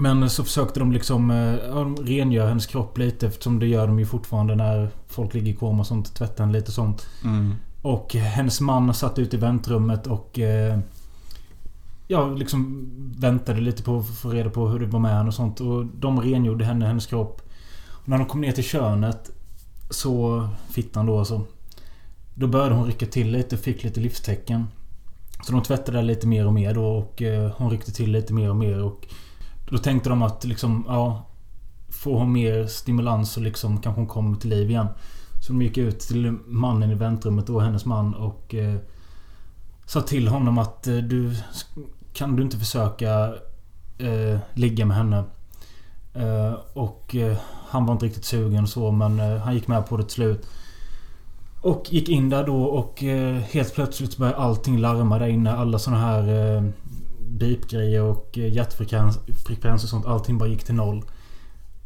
Men så försökte de liksom eh, ja, de rengöra hennes kropp lite eftersom det gör de ju fortfarande när folk ligger i koma och sånt. Tvättar henne lite sånt. Mm. Och hennes man satt ute i väntrummet och... Eh, ja, liksom väntade lite på att få reda på hur det var med henne och sånt. Och de rengjorde henne, hennes kropp. Och när de kom ner till könet så... Fittan då alltså. Då började hon rycka till lite och fick lite livstecken. Så de tvättade lite mer och mer då och eh, hon ryckte till lite mer och mer och... Då tänkte de att liksom, ja... Får hon mer stimulans så liksom kanske hon kommer till liv igen. Så de gick ut till mannen i väntrummet då, hennes man och... Eh, sa till honom att eh, du... Kan du inte försöka eh, ligga med henne? Eh, och eh, han var inte riktigt sugen och så men eh, han gick med på det till slut. Och gick in där då och eh, helt plötsligt började allting larma där inne. Alla såna här eh, beepgrejer och eh, hjärtfrekvens frekvens och sånt. Allting bara gick till noll.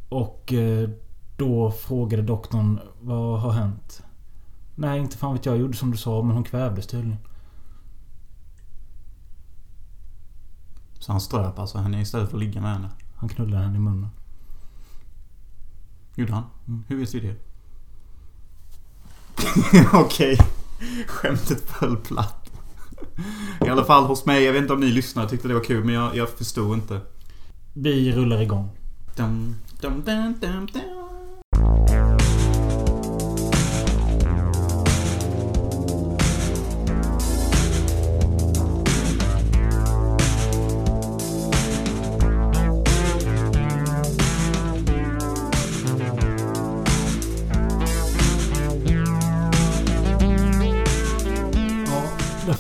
Och eh, då frågade doktorn vad har hänt? Nej, inte fan vet jag. Jag gjorde som du sa men hon kvävdes tydligen. Så han ströp alltså henne istället för att ligga med henne? Han knullade henne i munnen. Gjorde han? Mm. Hur vet vi det? Okej. Skämtet föll platt. I alla fall hos mig. Jag vet inte om ni lyssnare tyckte det var kul men jag, jag förstod inte. Vi rullar igång. Dum, dum, dum.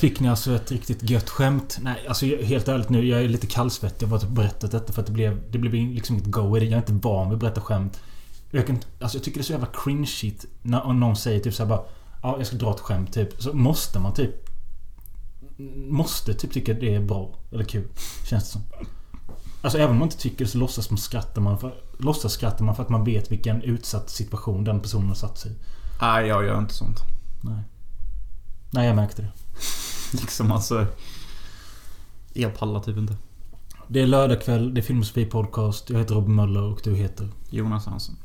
Fick ni alltså ett riktigt gött skämt. Nej, alltså helt ärligt nu. Jag är lite kallsvettig. Jag har bara berättat detta för att det blev... Det blev liksom inget go i det. Jag är inte van vid att berätta skämt. Jag kan... Alltså jag tycker det är så jävla cringe-shit. När någon säger typ såhär bara... Ja, jag ska dra ett skämt typ. Så måste man typ... Måste typ tycka det är bra. Eller kul. Känns det som. Alltså även om man inte tycker det så låtsas man skrattar man för... Låtsas skrattar man för att man vet vilken utsatt situation den personen har satt sig i. Nej, jag gör inte sånt. Nej. Nej, jag märkte det. Liksom alltså... Jag pallar typ inte. Det är lördag kväll, det är Filmosofie Podcast. Jag heter Robin Möller och du heter? Jonas Hansson.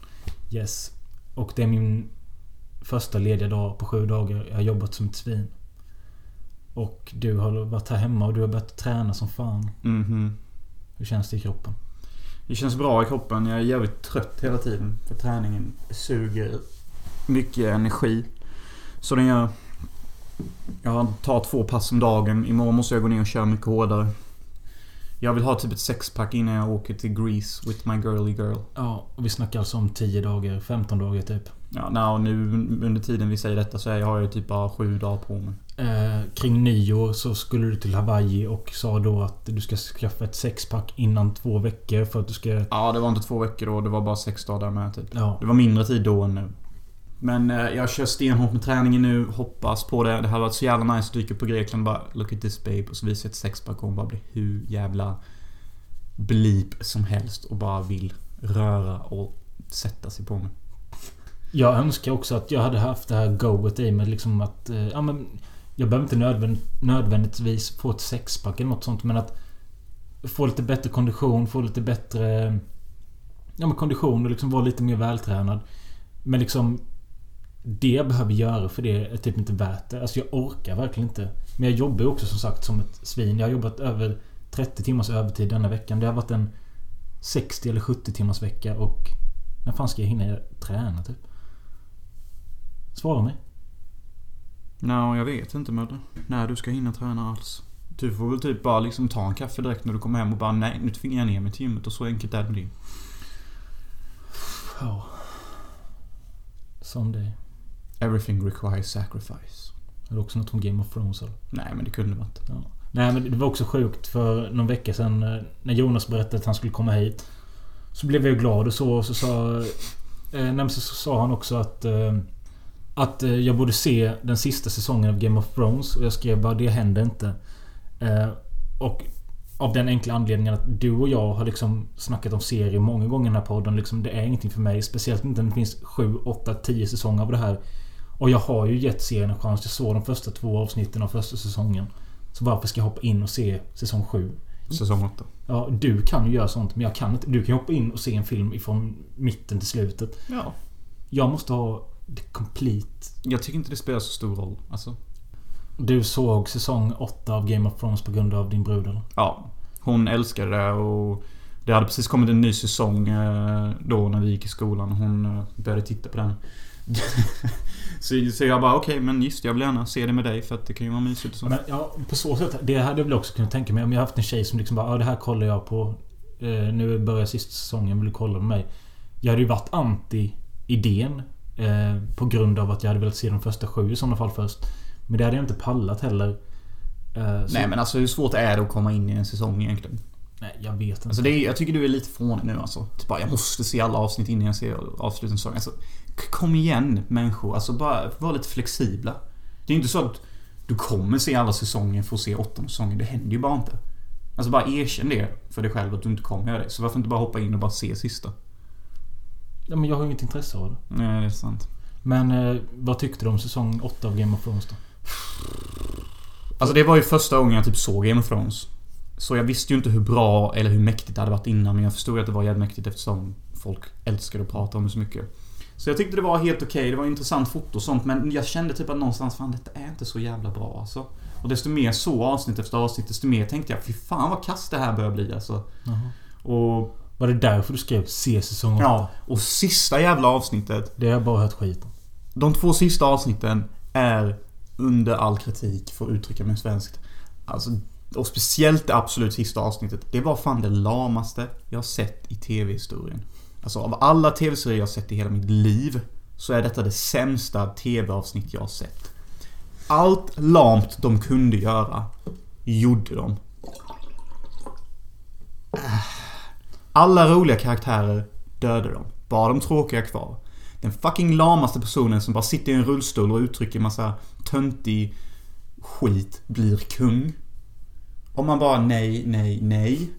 Yes. Och det är min första lediga dag på sju dagar. Jag har jobbat som ett svin. Och du har varit här hemma och du har börjat träna som fan. Mhm. Hur känns det i kroppen? Det känns bra i kroppen. Jag är jävligt trött hela tiden. För träningen suger mycket energi. Så den gör... Jag tar två pass om dagen. Imorgon måste jag gå ner och köra mycket hårdare. Jag vill ha typ ett sexpack innan jag åker till Greece with my girly girl. Ja, och vi snackar alltså om 10 dagar, 15 dagar typ. Ja, now, nu under tiden vi säger detta så är jag har jag typ bara sju dagar på mig. Eh, kring nyår så skulle du till Hawaii och sa då att du ska skaffa ett sexpack innan två veckor för att du ska... Ja, det var inte två veckor då. Det var bara sex dagar med typ. Ja. Det var mindre tid då än nu. Men eh, jag kör stenhårt med träningen nu. Hoppas på det. Det hade varit så jävla nice att dyka upp på Grekland bara Look at this babe. Och så visar jag ett sexpack och hon bara blir hur jävla blip som helst. Och bara vill röra och sätta sig på mig. Jag önskar också att jag hade haft det här goet i mig liksom att... Eh, ja men... Jag behöver inte nödvänd, nödvändigtvis få ett sexpack eller något sånt men att... Få lite bättre kondition, få lite bättre... Ja men kondition och liksom vara lite mer vältränad. Men liksom... Det jag behöver göra för det är typ inte värt det. Alltså jag orkar verkligen inte. Men jag jobbar ju också som sagt som ett svin. Jag har jobbat över 30 timmars övertid denna veckan. Det har varit en 60 eller 70 timmars vecka och... När fan ska jag hinna träna typ? Svara mig. Nej, jag vet inte Mödde. När du ska hinna träna alls. Du får väl typ bara liksom ta en kaffe direkt när du kommer hem och bara nej, nu tvingar jag ner mig till gymmet och så enkelt är det med det. Ja. Som det. Everything requires sacrifice. Är det också något från Game of Thrones eller? Nej, men det kunde det varit. Ja. Nej men det var också sjukt för någon vecka sedan eh, när Jonas berättade att han skulle komma hit. Så blev jag glad och så. Och så sa... Eh, så, så sa han också att... Eh, att eh, jag borde se den sista säsongen av Game of Thrones. Och jag skrev bara det händer inte. Eh, och av den enkla anledningen att du och jag har liksom snackat om serier många gånger i den här podden. Liksom, det är ingenting för mig. Speciellt inte när det finns 7, 8, 10 säsonger av det här. Och jag har ju gett serien en chans. Jag såg de första två avsnitten av första säsongen. Så varför ska jag hoppa in och se säsong 7? säsong 8. Ja, du kan ju göra sånt men jag kan inte. Du kan ju hoppa in och se en film ifrån mitten till slutet. Ja. Jag måste ha det complete. Jag tycker inte det spelar så stor roll. Alltså. Du såg säsong 8 av Game of Thrones på grund av din brud eller? Ja. Hon älskade det och det hade precis kommit en ny säsong eh, då när vi gick i skolan. Hon eh, började titta på den. så, så jag bara okej okay, men just jag vill gärna se det med dig för att det kan ju vara mysigt och så. Men, ja, på så sätt. Det hade jag väl också kunnat tänka mig. Om jag haft en tjej som liksom bara ja, det här kollar jag på. Eh, nu börjar sista säsongen. Vill du kolla med mig? Jag hade ju varit anti idén. Eh, på grund av att jag hade velat se de första sju i sådana fall först. Men det hade jag inte pallat heller. Eh, Nej men alltså hur svårt är det att komma in i en säsong egentligen? Nej, jag vet inte. Alltså det är, jag tycker du är lite fånig nu alltså. Typ bara, jag måste se alla avsnitt innan jag ser avslutningssäsongen. Alltså, kom igen människor. Alltså bara var lite flexibla. Det är inte så att du kommer se alla säsonger för att se åttonde säsongen. Det händer ju bara inte. Alltså bara erkänn det för dig själv att du inte kommer göra det. Så varför inte bara hoppa in och bara se sista? Ja, men jag har ju inget intresse av det. Nej, det är sant. Men eh, vad tyckte du om säsong 8 av Game of Thrones då? Alltså det var ju första gången jag typ såg Game of Thrones. Så jag visste ju inte hur bra eller hur mäktigt det hade varit innan. Men jag förstod ju att det var jävligt mäktigt eftersom folk älskade att prata om det så mycket. Så jag tyckte det var helt okej. Okay. Det var intressant foto och sånt. Men jag kände typ att någonstans, fan detta är inte så jävla bra alltså. Och desto mer så avsnitt efter avsnitt, desto mer tänkte jag, fy fan vad kast det här börjar bli alltså. Och... Var det därför du skrev se säsong 8? Ja. Och sista jävla avsnittet. Det har jag bara hört skit om. De två sista avsnitten är under all kritik, för att uttrycka mig svenskt. Alltså, och speciellt det absolut sista avsnittet. Det var fan det lamaste jag sett i TV-historien. Alltså av alla TV-serier jag sett i hela mitt liv så är detta det sämsta TV-avsnitt jag har sett. Allt lamt de kunde göra gjorde de. Äh. Alla roliga karaktärer dödade de. Bara de tråkiga kvar. Den fucking lamaste personen som bara sitter i en rullstol och uttrycker massa töntig skit blir kung. Om man bara nej, nej, nej.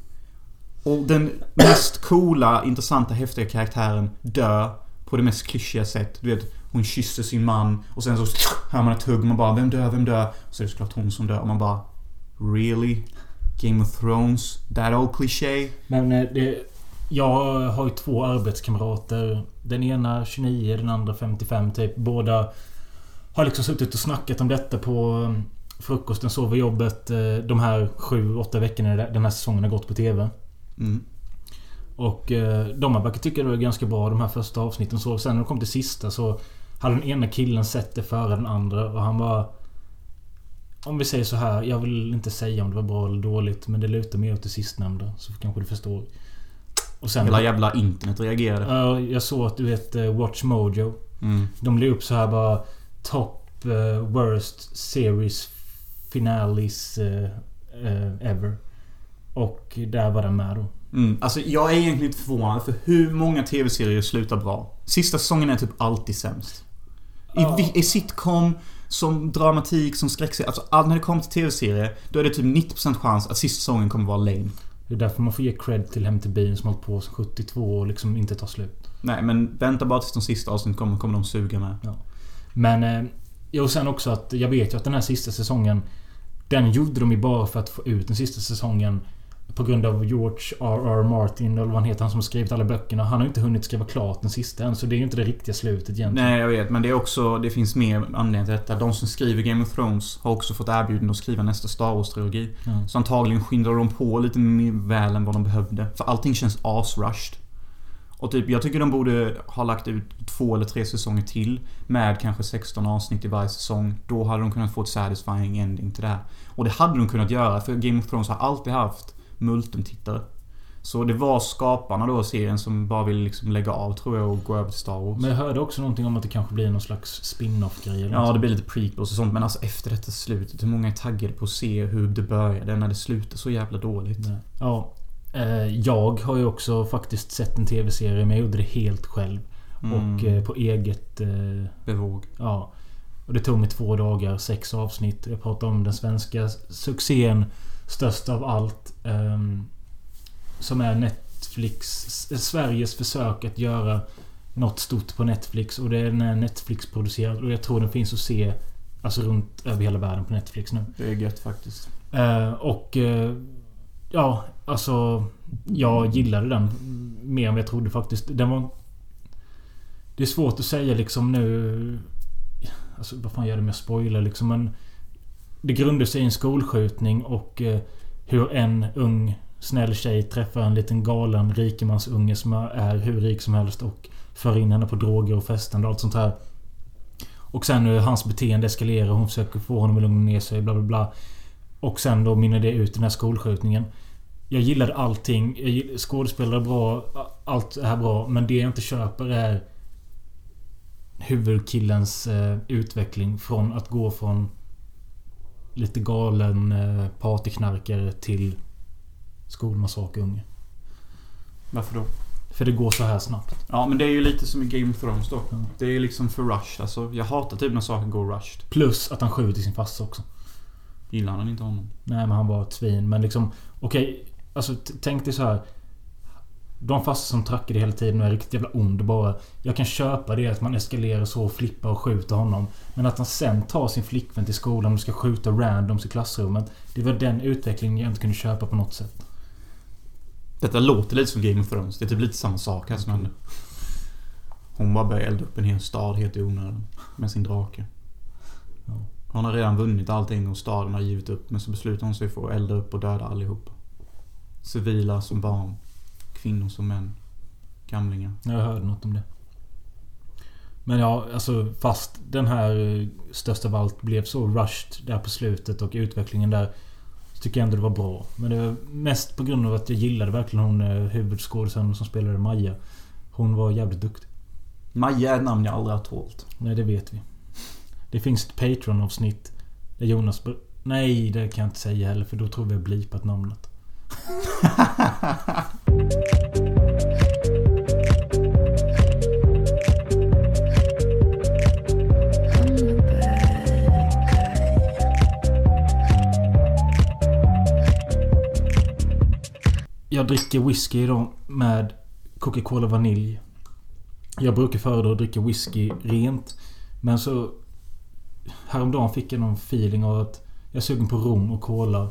Och den mest coola, intressanta, häftiga karaktären dör på det mest klyschiga sätt. Du vet, hon kysser sin man och sen så hör man ett hugg. Man bara vem dör, vem dör? Och så är det såklart hon som dör. Och man bara Really? Game of Thrones? That old cliché? Men eh, det... Jag har ju två arbetskamrater. Den ena 29, den andra 55 typ. Båda har liksom suttit och snackat om detta på eh, frukosten, sover jobbet eh, de här 7-8 veckorna den här säsongen har gått på TV. Mm. Och eh, de har verkar tycka det var ganska bra de här första avsnitten. Så sen när de kom till sista så hade den ena killen sett det före den andra och han var... Om vi säger så här, jag vill inte säga om det var bra eller dåligt men det lutar mer åt det sistnämnda. Så kanske du förstår. Och sen... Hela jävla internet reagerade. Ja, jag såg att du vet eh, Watch Mojo. Mm. De la upp så här bara... Top uh, worst series finales uh, uh, ever. Och där var den med då. Mm. Alltså jag är egentligen lite förvånad för hur många TV-serier slutar bra? Sista säsongen är typ alltid sämst. I, ja. i sitcom, som dramatik, som skräckserie. Alltså all, när det kommer till TV-serier, då är det typ 90% chans att sista säsongen kommer vara lame. Det är därför man får ge cred till Hem till bilen som hållit på sedan 72 och liksom inte tar slut. Nej, men vänta bara tills de sista avsnitten kommer, kommer de suga med. Ja. Men... Eh, och sen också att jag vet ju att den här sista säsongen Den gjorde de ju bara för att få ut den sista säsongen på grund av George R.R. Martin, eller vad han heter, han som har skrivit alla böckerna. Han har inte hunnit skriva klart den sista än. Så det är ju inte det riktiga slutet egentligen. Nej, jag vet. Men det är också... Det finns mer anledning till detta. De som skriver Game of Thrones har också fått erbjudande att skriva nästa Star Wars-trilogi. Mm. Så antagligen skyndar de på lite mer väl än vad de behövde. För allting känns asrushed. Och typ, jag tycker de borde ha lagt ut två eller tre säsonger till. Med kanske 16 avsnitt i varje säsong. Då hade de kunnat få ett satisfying ending till det här. Och det hade de kunnat göra, för Game of Thrones har alltid haft multum-tittare. Så det var skaparna då av serien som bara ville liksom lägga av tror jag och gå över till Star Wars. Men jag hörde också någonting om att det kanske blir någon slags spin-off grej Ja, det blir lite prequels och sånt. Men alltså efter detta slutet, hur många är taggade på att se hur det började när det slutar så jävla dåligt? Nej. Ja. Eh, jag har ju också faktiskt sett en TV-serie men jag gjorde det helt själv. Mm. Och eh, på eget... Eh, Bevåg. Ja. Och det tog mig två dagar, sex avsnitt. Jag pratar om den svenska succén Störst av allt. Um, som är Netflix... Sveriges försök att göra något stort på Netflix. Och den är Netflix-producerad. Och jag tror den finns att se Alltså runt över hela världen på Netflix nu. Det är gött faktiskt. Uh, och... Uh, Ja, alltså... Jag gillade den mer än vad jag trodde faktiskt. Den var... Det är svårt att säga liksom nu... Alltså vad fan gör det med spoiler liksom men... Det grundar sig i en skolskjutning och eh, hur en ung snäll tjej träffar en liten galen rikemansunge som är hur rik som helst och för in henne på droger och festande och allt sånt här. Och sen hur hans beteende eskalerar. Hon försöker få honom att lugna ner sig. Bla bla bla. Och sen då mynnar det ut i den här skolskjutningen. Jag gillade allting. Skådespelare bra. Allt är bra. Men det jag inte köper är huvudkillens eh, utveckling från att gå från lite galen eh, partyknarkare till skolmassakerunge. Varför då? För det går så här snabbt. Ja, men det är ju lite som i Game of Thrones då. Mm. Det är ju liksom för rush. Alltså, jag hatar typ när saker går rushed. Plus att han skjuter sin farsa också. Gillar han inte honom? Nej men han var ett svin. Men liksom... Okej. Okay, alltså tänk dig så här. De fasta som trackar det hela tiden och är riktigt jävla ond bara. Jag kan köpa det att man eskalerar så och flippar och skjuter honom. Men att han sen tar sin flickvän till skolan och ska skjuta randoms i klassrummet. Det var den utvecklingen jag inte kunde köpa på något sätt. Detta låter lite som Game of Thrones. Det är typ lite samma sak här som hände. Hon bara börjar elda upp en hel stad helt i onödan. Med sin drake. Hon har redan vunnit allting och staden har givit upp. Men så beslutar hon sig för att elda upp och döda allihopa. Civila som barn. Kvinnor som män. Gamlingar. Jag hörde något om det. Men ja, alltså fast den här eh, största av allt blev så rushed där på slutet och utvecklingen där. Så tycker jag ändå det var bra. Men det var mest på grund av att jag gillade verkligen hon eh, huvudskådisen som spelade Maja. Hon var jävligt duktig. Maja är ett namn jag aldrig har tålt. Nej, det vet vi. Det finns ett Patreon-avsnitt där Jonas... Nej, det kan jag inte säga heller för då tror vi jag blipat namnet. dricker whisky idag med Coca-Cola vanilj. Jag brukar föredra att dricka whisky rent. Men så... Häromdagen fick jag någon feeling av att jag är sugen på rom och cola.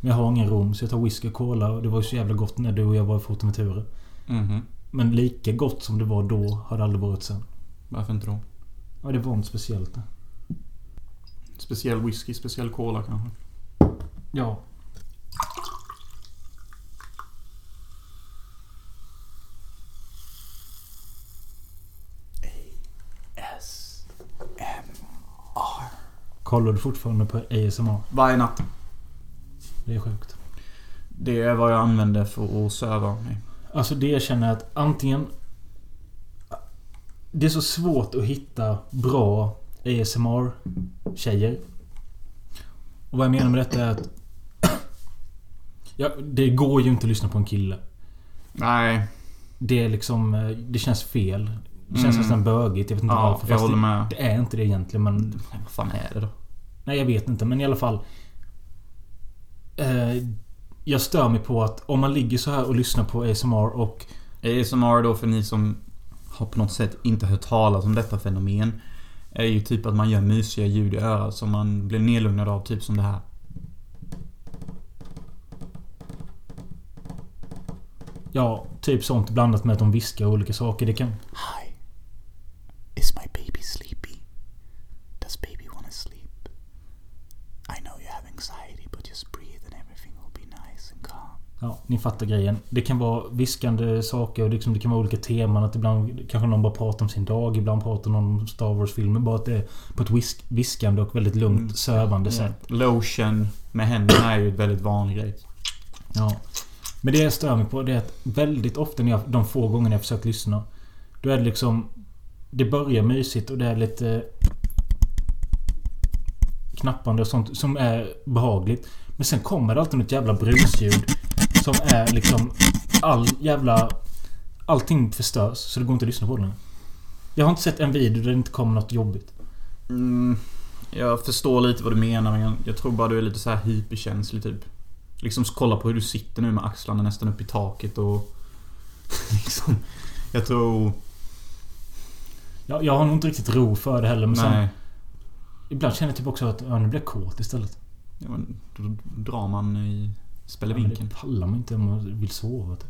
Men jag har ingen rom så jag tar whisky och cola. Och det var ju så jävla gott när du och jag var i Fotometurer. Mhm. Men lika gott som det var då har det aldrig varit sen. Varför inte då? Ja, det var något speciellt där. Speciell whisky, speciell cola kanske? Ja. Kollar du fortfarande på ASMR? Varje natt. Det är sjukt. Det är vad jag använder för att söva mig. Alltså det jag känner att antingen... Det är så svårt att hitta bra ASMR-tjejer. Och vad jag menar med detta är att... Ja, det går ju inte att lyssna på en kille. Nej. Det är liksom... eh, Det känns fel. Det känns Mm. nästan bögigt. Jag vet inte Ja, varför. jag håller det, med. det är inte det egentligen men... Vad fan är det då? Nej, jag vet inte. Men i alla fall. Eh, jag stör mig på att om man ligger så här och lyssnar på ASMR och... ASMR då för ni som har på något sätt inte hört talas om detta fenomen. Är ju typ att man gör mysiga ljud i örat som man blir nedlugnad av. Typ som det här. Ja, typ sånt blandat med att de viskar olika saker. Det kan... Hi. Is my baby sleepy? Does baby want to sleep? I know you have anxiety, but just breathe and everything will be nice and calm. Ja, ni fattar grejen. Det kan vara viskande saker och liksom det kan vara olika teman. Att ibland kanske någon bara pratar om sin dag. Ibland pratar någon om Star Wars-filmer. Bara att det är på ett whisk, viskande och väldigt lugnt, Mm. sövande sätt. Lotion med händerna är ju ett väldigt vanlig grej. Ja. Men det jag stör mig på det är att väldigt ofta när jag, de få gångerna jag försökt lyssna. Då är det liksom... Det börjar mysigt och det är lite... Knappande och sånt som är behagligt. Men sen kommer det alltid något jävla brusljud. Som är liksom... All jävla... Allting förstörs så det går inte att lyssna på det längre. Jag har inte sett en video där det inte kommer något jobbigt. Mm, jag förstår lite vad du menar men jag, jag tror bara du är lite så här hyperkänslig typ. Liksom kolla på hur du sitter nu med axlarna nästan upp i taket och... liksom... Jag tror... Jag, jag har nog inte riktigt ro för det heller men sen... Nej. Ibland känner jag typ också att ja, nu blir jag kåt istället. Ja, men då drar man i Spelar Ja, vinkeln. det pallar man inte om man vill sova.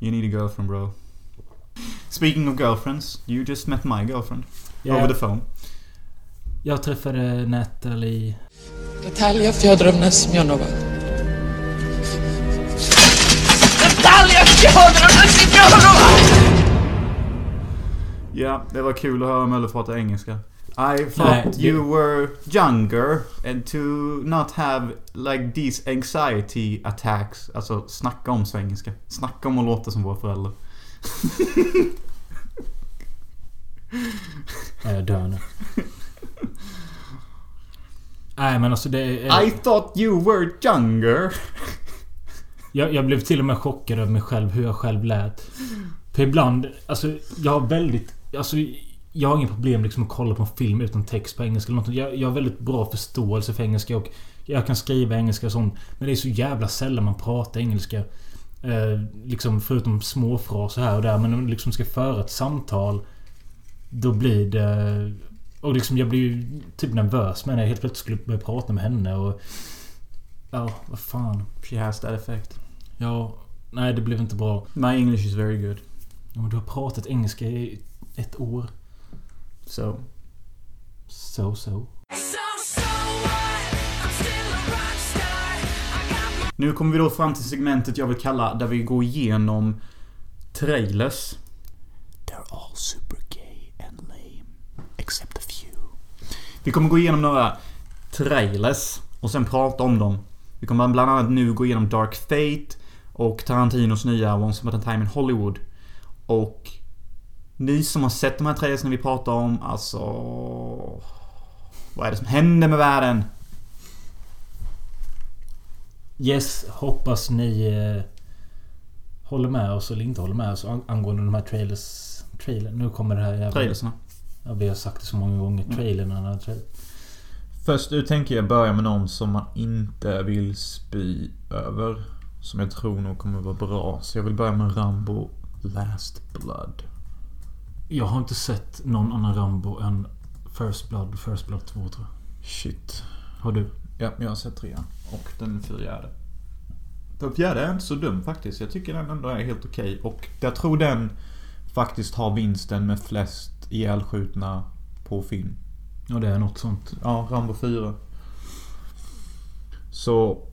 You need a girlfriend bro. Speaking of girlfriends, you just met my girlfriend. Ja, Over the phone. Jag träffade Natalie... Natalia Fyodorovna Semjonova. Natalia Fyodorovna Semjonova! Ja, det var kul att höra Möller prata engelska. I Nej, thought det- you were younger and to not have like these anxiety attacks. Alltså, snacka om svengelska. Snacka om att låta som våra föräldrar. Ja, jag dör nu. Nej men alltså det är... I thought you were younger. Jag, jag blev till och med chockad över mig själv, hur jag själv lät. För ibland, alltså jag har väldigt... Alltså jag har inga problem liksom att kolla på en film utan text på engelska eller något. Jag, jag har väldigt bra förståelse för engelska och jag kan skriva engelska och sånt. Men det är så jävla sällan man pratar engelska. Eh, liksom förutom småfraser här och där. Men om man liksom ska föra ett samtal. Då blir det... Och liksom jag blir ju typ nervös med när jag helt plötsligt skulle börja prata med henne och... Ja, vad fan. She has that effect. Ja, nej det blev inte bra. My English is very good. Ja, men du har pratat engelska i ett år. So. So, so. Nu kommer vi då fram till segmentet jag vill kalla där vi går igenom trailers. They're all super gay and lame. Except a few. Vi kommer gå igenom några trailers och sen prata om dem. Vi kommer bland annat nu gå igenom Dark Fate och Tarantinos nya Once upon a time in Hollywood. Och ni som har sett de här trailersna vi pratar om, alltså... Vad är det som händer med världen? Yes, hoppas ni eh, håller med oss eller inte håller med oss ang- angående de här trailers. Trailer. Nu kommer det här jävla... Trailersna. Ja, vi har sagt det så många gånger. Mm. Trailerna. Tra Först ut tänker jag börja med någon som man inte vill spy över. Som jag tror nog kommer vara bra. Så jag vill börja med Rambo Last Blood. Jag har inte sett någon annan Rambo än First Blood First Blood 2 tror jag. Shit. Har du? Ja, jag har sett trean. Och den fjärde. Den fjärde är inte så dum faktiskt. Jag tycker den ändå är helt okej. Och jag tror den faktiskt har vinsten med flest ihjälskjutna på film. Ja, det är något sånt. Ja, Rambo 4. Så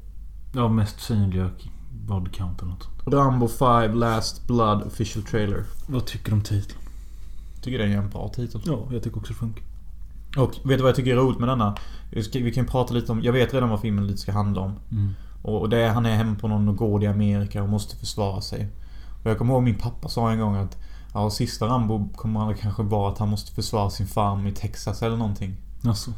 Ja, mest synliga body count eller något sånt. Rambo 5 Last Blood official trailer. Vad tycker du om titeln? Tycker det är en bra titel. Ja, jag tycker också det funkar. Och vet du vad jag tycker är roligt med denna? Vi kan ju prata lite om... Jag vet redan vad filmen lite ska handla om. Mm. Och det är, han är hemma på någon gård i Amerika och måste försvara sig. Och jag kommer ihåg min pappa sa en gång att Ja, sista Rambo kommer han kanske vara att han måste försvara sin farm i Texas eller någonting. Alltså.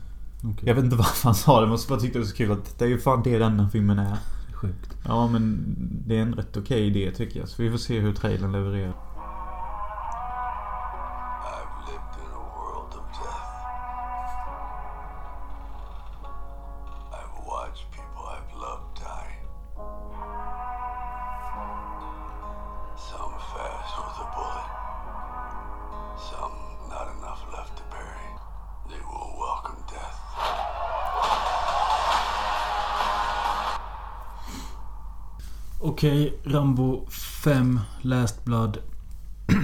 Okej. Jag vet inte varför han sa det, men jag bara tyckte det var så kul att det är ju fan det den här filmen är. Sjukt. Ja, men det är en rätt okej idé tycker jag. Så vi får se hur trailern levererar. Okej, Rambo 5 Last Blood.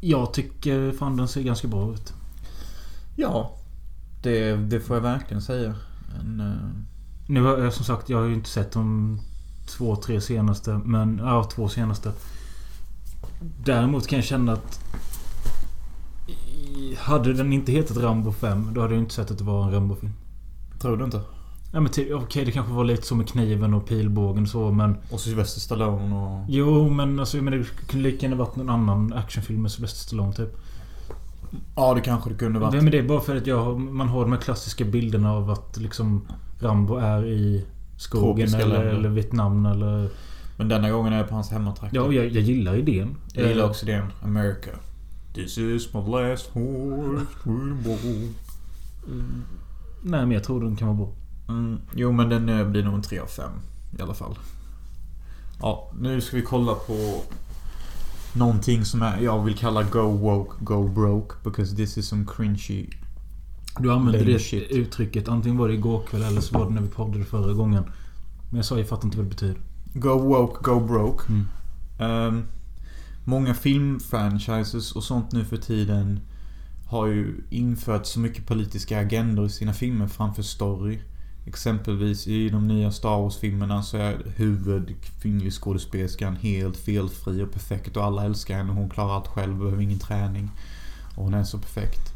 jag tycker fan den ser ganska bra ut. Ja. Det, det får jag verkligen säga. En, eh, Nu har jag som sagt, jag har ju inte sett de två, tre senaste. Men, ja, två senaste. Däremot kan jag känna att... Hade den inte hetat Rambo 5, då hade jag inte sett att det var en Rambo-film. tror du inte? Ja men typ, okej det kanske var lite så med kniven och pilbågen och så men... Och Sylvester Stallone och... Jo men alltså menar, det kunde lika gärna varit någon annan actionfilm med Sylvester Stallone typ. Ja, det kanske det kunde varit. Men det är bara för att jag, man har de här klassiska bilderna av att liksom Rambo är i skogen eller, eller Vietnam eller... Men denna gången är jag på hans hemmatrakter. Ja, jag, jag gillar idén. Jag gillar Eh, också den. America. This is my last horse war. Nej men jag tror den kan vara bra. Mm, jo men den eh, blir nog en 3 av 5 i alla fall. Ja, nu ska vi kolla på någonting som är, jag vill kalla Go Woke, Go Broke. Because this is some cringy Du använde det shit. uttrycket. Antingen var det igår kväll eller så var det när vi poddade förra gången. Men jag sa jag fattar inte vad det betyder. Go woke, go broke. Mm. Ehm, många filmfranchises och sånt nu för tiden har ju infört så mycket politiska agendor i sina filmer framför story. Exempelvis i de nya Star Wars-filmerna så är huvudkvinnlig skådespelerskan helt felfri och perfekt och alla älskar henne. Hon klarar allt själv, behöver ingen träning. Och hon är så perfekt.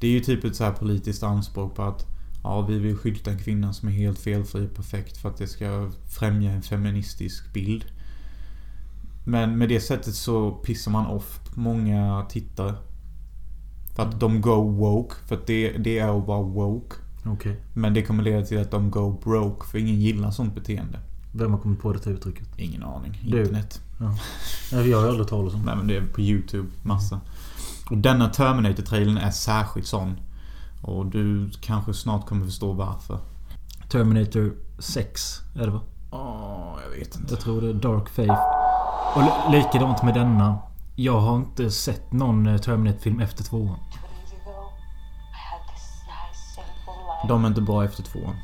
Det är ju typ ett så här politiskt anspråk på att Ja, vi vill skydda en kvinna som är helt felfri och perfekt för att det ska främja en feministisk bild. Men med det sättet så pissar man off många tittare. För att de go woke. För att det, det är att vara woke. Okej. Men det kommer leda till att de go broke. För ingen gillar sånt beteende. Vem har kommit på det uttrycket? Ingen aning. Internet. Nej, jag har aldrig talat om. Nej men det är på YouTube. Massa. Och denna Terminator-trailern är särskilt sån. Och du kanske snart kommer förstå varför. Terminator 6 är det va? Åh, jag vet inte. Jag tror det är Dark Faith. Och li- likadant med denna. Jag har inte sett någon eh, Terminator-film efter tvåan. De är inte bra efter tvåan.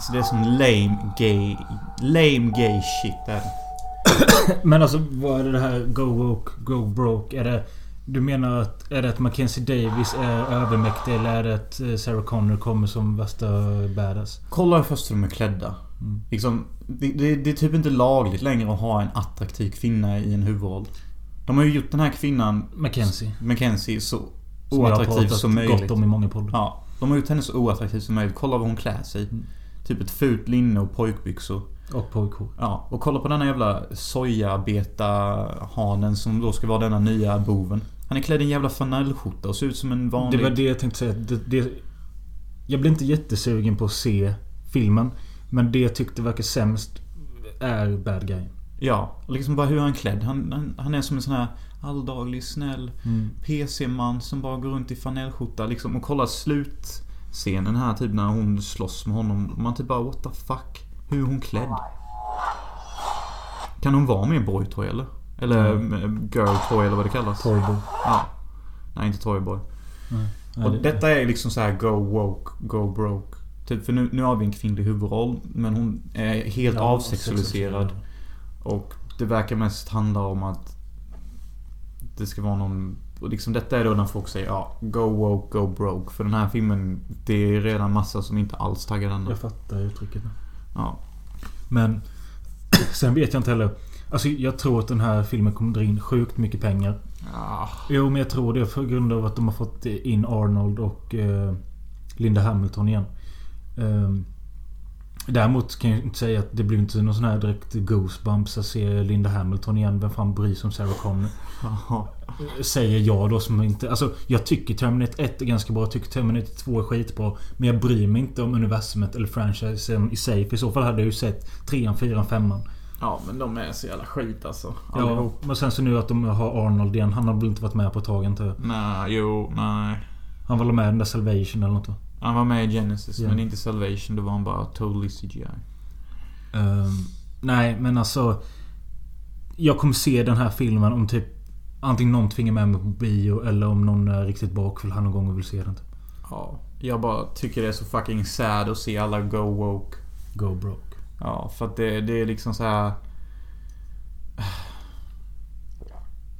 Alltså det är som lame gay... Lame gay shit är det. Men alltså vad är det här Go Woke, Go Broke? Är det... Du menar att... Är det att Mackenzie Davis är övermäktig eller är det att eh, Sarah Connor kommer som värsta badass? Kolla först hur de är klädda. Mm. Liksom, det, det, det är typ inte lagligt längre att ha en attraktiv kvinna i en huvudroll. De har ju gjort den här kvinnan, Mackenzie. Mackenzie, så Som oattraktiv som möjligt. gott om i många poddar. Ja, de har gjort henne så oattraktiv som möjligt. Kolla vad hon klär sig. Mm. Typ ett fult linne och pojkbyxor. Och pojkhår. Ja, och kolla på denna jävla sojabeta-hanen som då ska vara denna nya boven. Han är klädd i en jävla flanellskjorta och ser ut som en vanlig... Det var det jag tänkte säga. Det, det, jag blir inte jättesugen på att se filmen. Men det jag tyckte verkar sämst är Bad Guy. Ja, liksom bara hur är han klädd? Han, han, han är som en sån här alldaglig, snäll Mm. PC-man som bara går runt i flanellskjorta liksom. Och kolla slutscenen här typ när hon slåss med honom. Man typ bara what the fuck? Hur är hon klädd? Kan hon vara med boytoy eller? Eller girl toy eller vad det kallas? Toyboy. Ja. Nej, inte toyboy. Ja, Och det- detta är liksom så här go woke, go broke. Typ för nu, nu har vi en kvinnlig huvudroll. Men hon är helt Ja, avsexualiserad. Och det verkar mest handla om att det ska vara någon... Och liksom detta är då när folk säger ja, go woke, go broke. För den här filmen, det är redan massa som inte alls taggar den. Jag fattar uttrycket. Ja. Men sen vet jag inte heller. Alltså jag tror att den här filmen kommer dra in sjukt mycket pengar. Ah, Jo men jag tror det för grund av att de har fått in Arnold och eh, Linda Hamilton igen. Ehm, däremot kan jag inte säga att det blir inte någon sån här direkt goosebumps att se Linda Hamilton igen. Vem fan bryr sig om Sarah Connor? Säger jag då som inte... Alltså jag tycker Terminator 1 är ganska bra. Jag tycker Terminator 2 är skitbra. Men jag bryr mig inte om universumet eller franchisen i sig. För i så fall hade jag ju sett 3 4 5 Ja, men de är så jävla skit alltså. Ja, men sen så nu att de har Arnold igen. Han har väl inte varit med på ett tag inte? Nej, jo, nej. Han var väl med i den där Salvation eller nåt va? Han var med i Genesis, Ja. men inte Salvation. Då var han bara totally CGI. Ehm, nej, men alltså... Jag kommer se den här filmen om typ... Antingen någon tvingar med mig på bio eller om någon är riktigt bakfull här någon gång och vill se den. Typ. Ja. Jag bara tycker det är så fucking sad att se alla go woke. Go broke. Ja, för att det, det är liksom så här.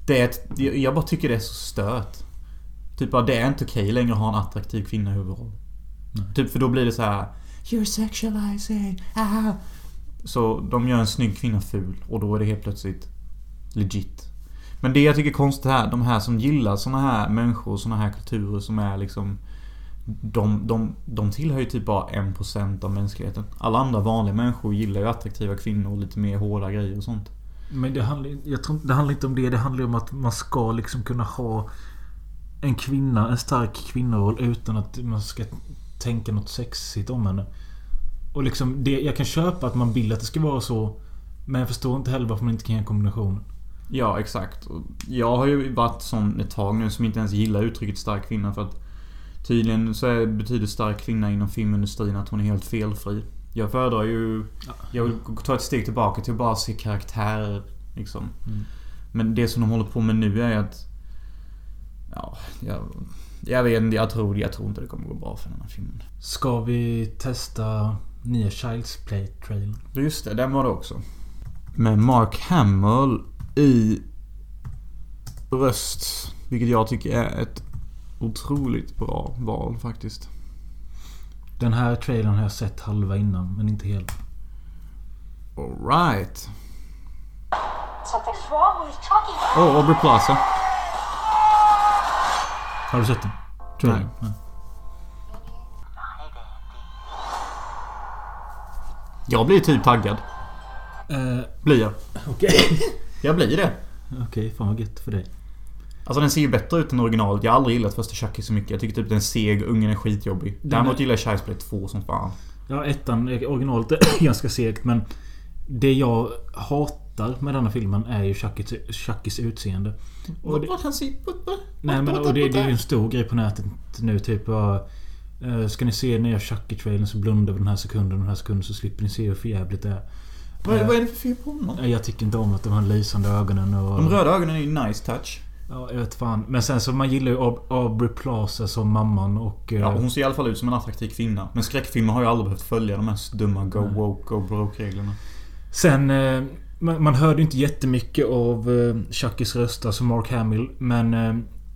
Det är ett, jag bara tycker det är så stört. Typ bara, det är inte okej längre att ha en attraktiv kvinna i huvudroll. Typ för då blir det så här. You're sexualizing. Ah. Så de gör en snygg kvinna ful och då är det helt plötsligt legit. Men det jag tycker är konstigt här, de här som gillar såna här människor och såna här kulturer som är liksom de, de, de tillhör ju typ bara 1% av mänskligheten. Alla andra vanliga människor gillar ju attraktiva kvinnor och lite mer hårda grejer och sånt. Men det handlar, jag tror, det handlar inte om det. Det handlar om att man ska liksom kunna ha en kvinna, en stark kvinnoroll utan att man ska tänka något sexigt om henne. Och liksom det, jag kan köpa att man vill att det ska vara så. Men jag förstår inte heller varför man inte kan göra en kombination. Ja, exakt. Jag har ju varit sån ett tag nu som inte ens gillar uttrycket stark kvinna för att Tydligen så är, betyder stark kvinna inom filmindustrin att hon är helt felfri. Jag föredrar ju... Jag vill ta ett steg tillbaka till att bara se karaktärer. Liksom. Mm. Men det som de håller på med nu är att... Ja, jag... Jag vet inte, jag tror, jag tror inte det kommer gå bra för den här filmen. Ska vi testa nya Child's Play-trailern? Just det, den var det också. Med Mark Hamill i röst. Vilket jag tycker är ett otroligt bra val faktiskt. Den här trailern har jag sett halva innan, men inte hela. Alright. Chucky. Oh, Aubrey Plaza. Har du sett den? Trailern? Nej. Jag blir typ taggad. Eh, Blir jag. Okej. Jag blir det. Okej, fan vad gött för dig. Alltså den ser ju bättre ut än originalet. Jag har aldrig gillat första Chucky så mycket. Jag tycker typ den är seg, ungen är skitjobbig. Däremot är- gillar jag Child's Play 2 som fan. Ja, ettan, originalet är ganska segt men Det jag hatar med denna filmen är ju Chuckys, Chuckys utseende. Och det, nej men och det, det är ju en stor grej på nätet nu typ eh, Ska ni se nya Chucky-trailern så blunda den här sekunden och den här sekunden så slipper ni se hur förjävligt det är. Vad, Eh, är det för fel på honom? eh, Jag tycker inte om att de har lysande ögonen och... De röda ögonen är ju nice touch. Ja, jag vet fan. Men sen så man gillar ju Aubrey Plaza som mamman och... eh, Ja, hon ser i alla fall ut som en attraktiv kvinna. Men skräckfilmer har ju aldrig behövt följa de här dumma go Nej. woke, go broke-reglerna. Sen... Eh, man, hörde inte jättemycket av eh, Chuckys röst, alltså Mark Hamill. Men... Eh,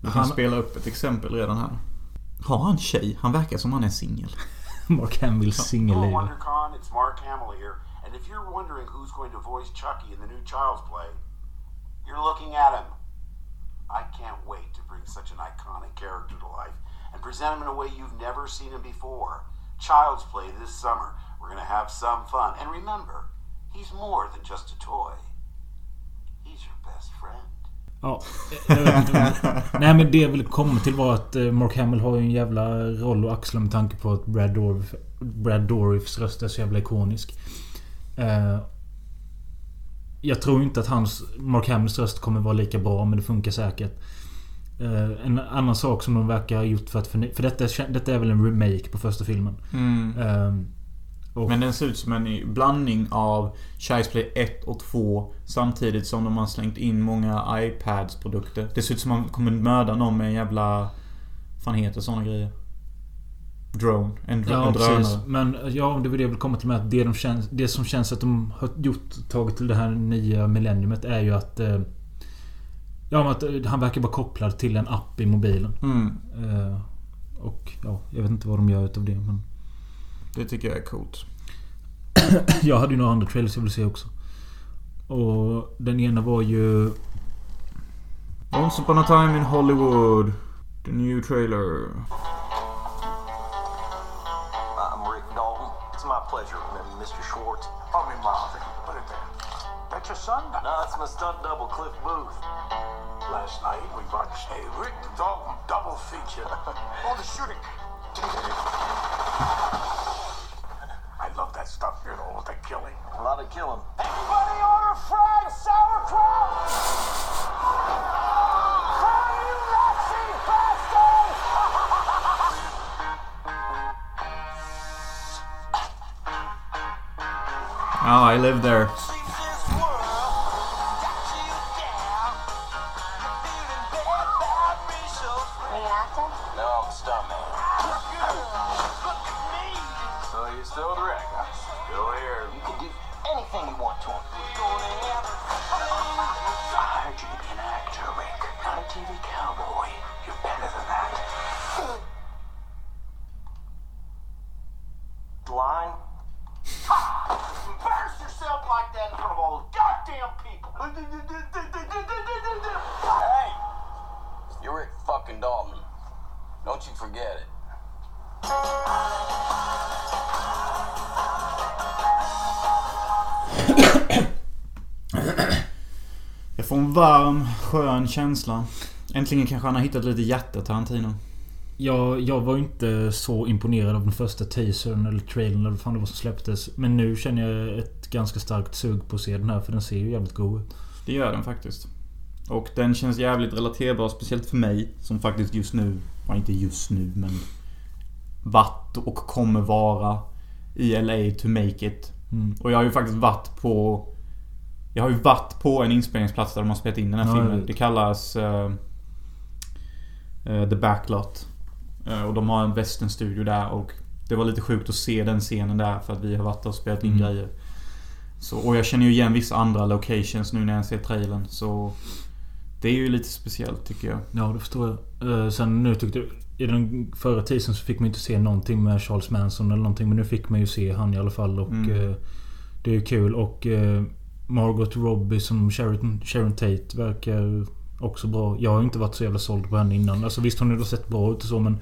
Jag kan han, spela upp ett exempel redan här. Har han tjej? Han verkar som han är singel. Mark Hamills Hello, singelliv. WonderCon. It's Mark Hamill here. And if you're wondering who's going to voice Chucky in the new Child's Play, you're looking at him. I can't wait to bring such an iconic character to life and present him in a way you've never seen him before. Child's Play this summer. We're going to have some fun. And remember, he's more than just a toy. He's your best friend. Ja, jag vet inte Nej men det jag vill komma till var att eh, Mark Hamill har ju en jävla roll att axla med tanke på att Brad Dorf, Brad Dorifs röst är så jävla ikonisk. Eh, jag tror inte att hans Mark Hamills röst kommer vara lika bra men det funkar säkert. Eh, en annan sak som de verkar ha gjort för att För detta, är- detta är väl en remake på första filmen. Eh, och, Men den ser ut som en blandning av Child's Play 1 och 2 Samtidigt som de har slängt in många iPads-produkter. Det ser ut som man kommer mörda någon med en jävla... fan heter såna grejer? Drone. En, Ja en precis. Men ja, det var det jag vill komma till med att det, de känns, det som känns att de har gjort, tagit till det här nya millenniumet är ju att... Eh, ja, att eh, han verkar vara kopplad till en app i mobilen. Mm. Eh, och ja, jag vet inte vad de gör utav det men... Det tycker jag är coolt. Jag hade ju några andra trailers jag ville se också. Och den ena var ju... Once upon a time in Hollywood. The new trailer. That's your son? No, it's my stunt double, Cliff Booth. Last night we watched a Rick Dalton double feature. All the shooting. I love that stuff, you know, with the killing. A lot of killing. Anybody order fried sauerkraut! Fry you Nazi bastards! Oh, I live there. Varm, skön känsla. Äntligen kanske han har hittat lite hjärta, Tarantino. Jag, jag var inte så imponerad av den första teasern eller trailern eller vad fan det var som släpptes. Men nu känner jag ett ganska starkt sug på att se den här för den ser ju jävligt god ut. Det gör den faktiskt. Och den känns jävligt relaterbar, speciellt för mig som faktiskt just nu ja, inte just nu men varit och kommer vara i LA to make it. Mm. Och jag har ju faktiskt varit på... Jag har ju varit på en inspelningsplats där de har spelat in den här Ja, filmen. vet. Det kallas eh, eh, The Backlot. Eh, och de har en westernstudio där och det var lite sjukt att se den scenen där för att vi har varit där och spelat in Mm. grejer. Så, och jag känner ju igen vissa andra locations nu när jag ser trailern. Så det är ju lite speciellt tycker jag. Ja, det förstår jag. Sen nu tyckte jag... I den förra teasern så fick man inte se någonting med Charles Manson eller någonting. Men nu fick man ju se han i alla fall och... Mm. det är ju kul och... Margot Robbie som Sharon, Sharon Tate verkar också bra. Jag har inte varit så jävla såld på henne innan. Alltså visst hon har sett bra ut och så men...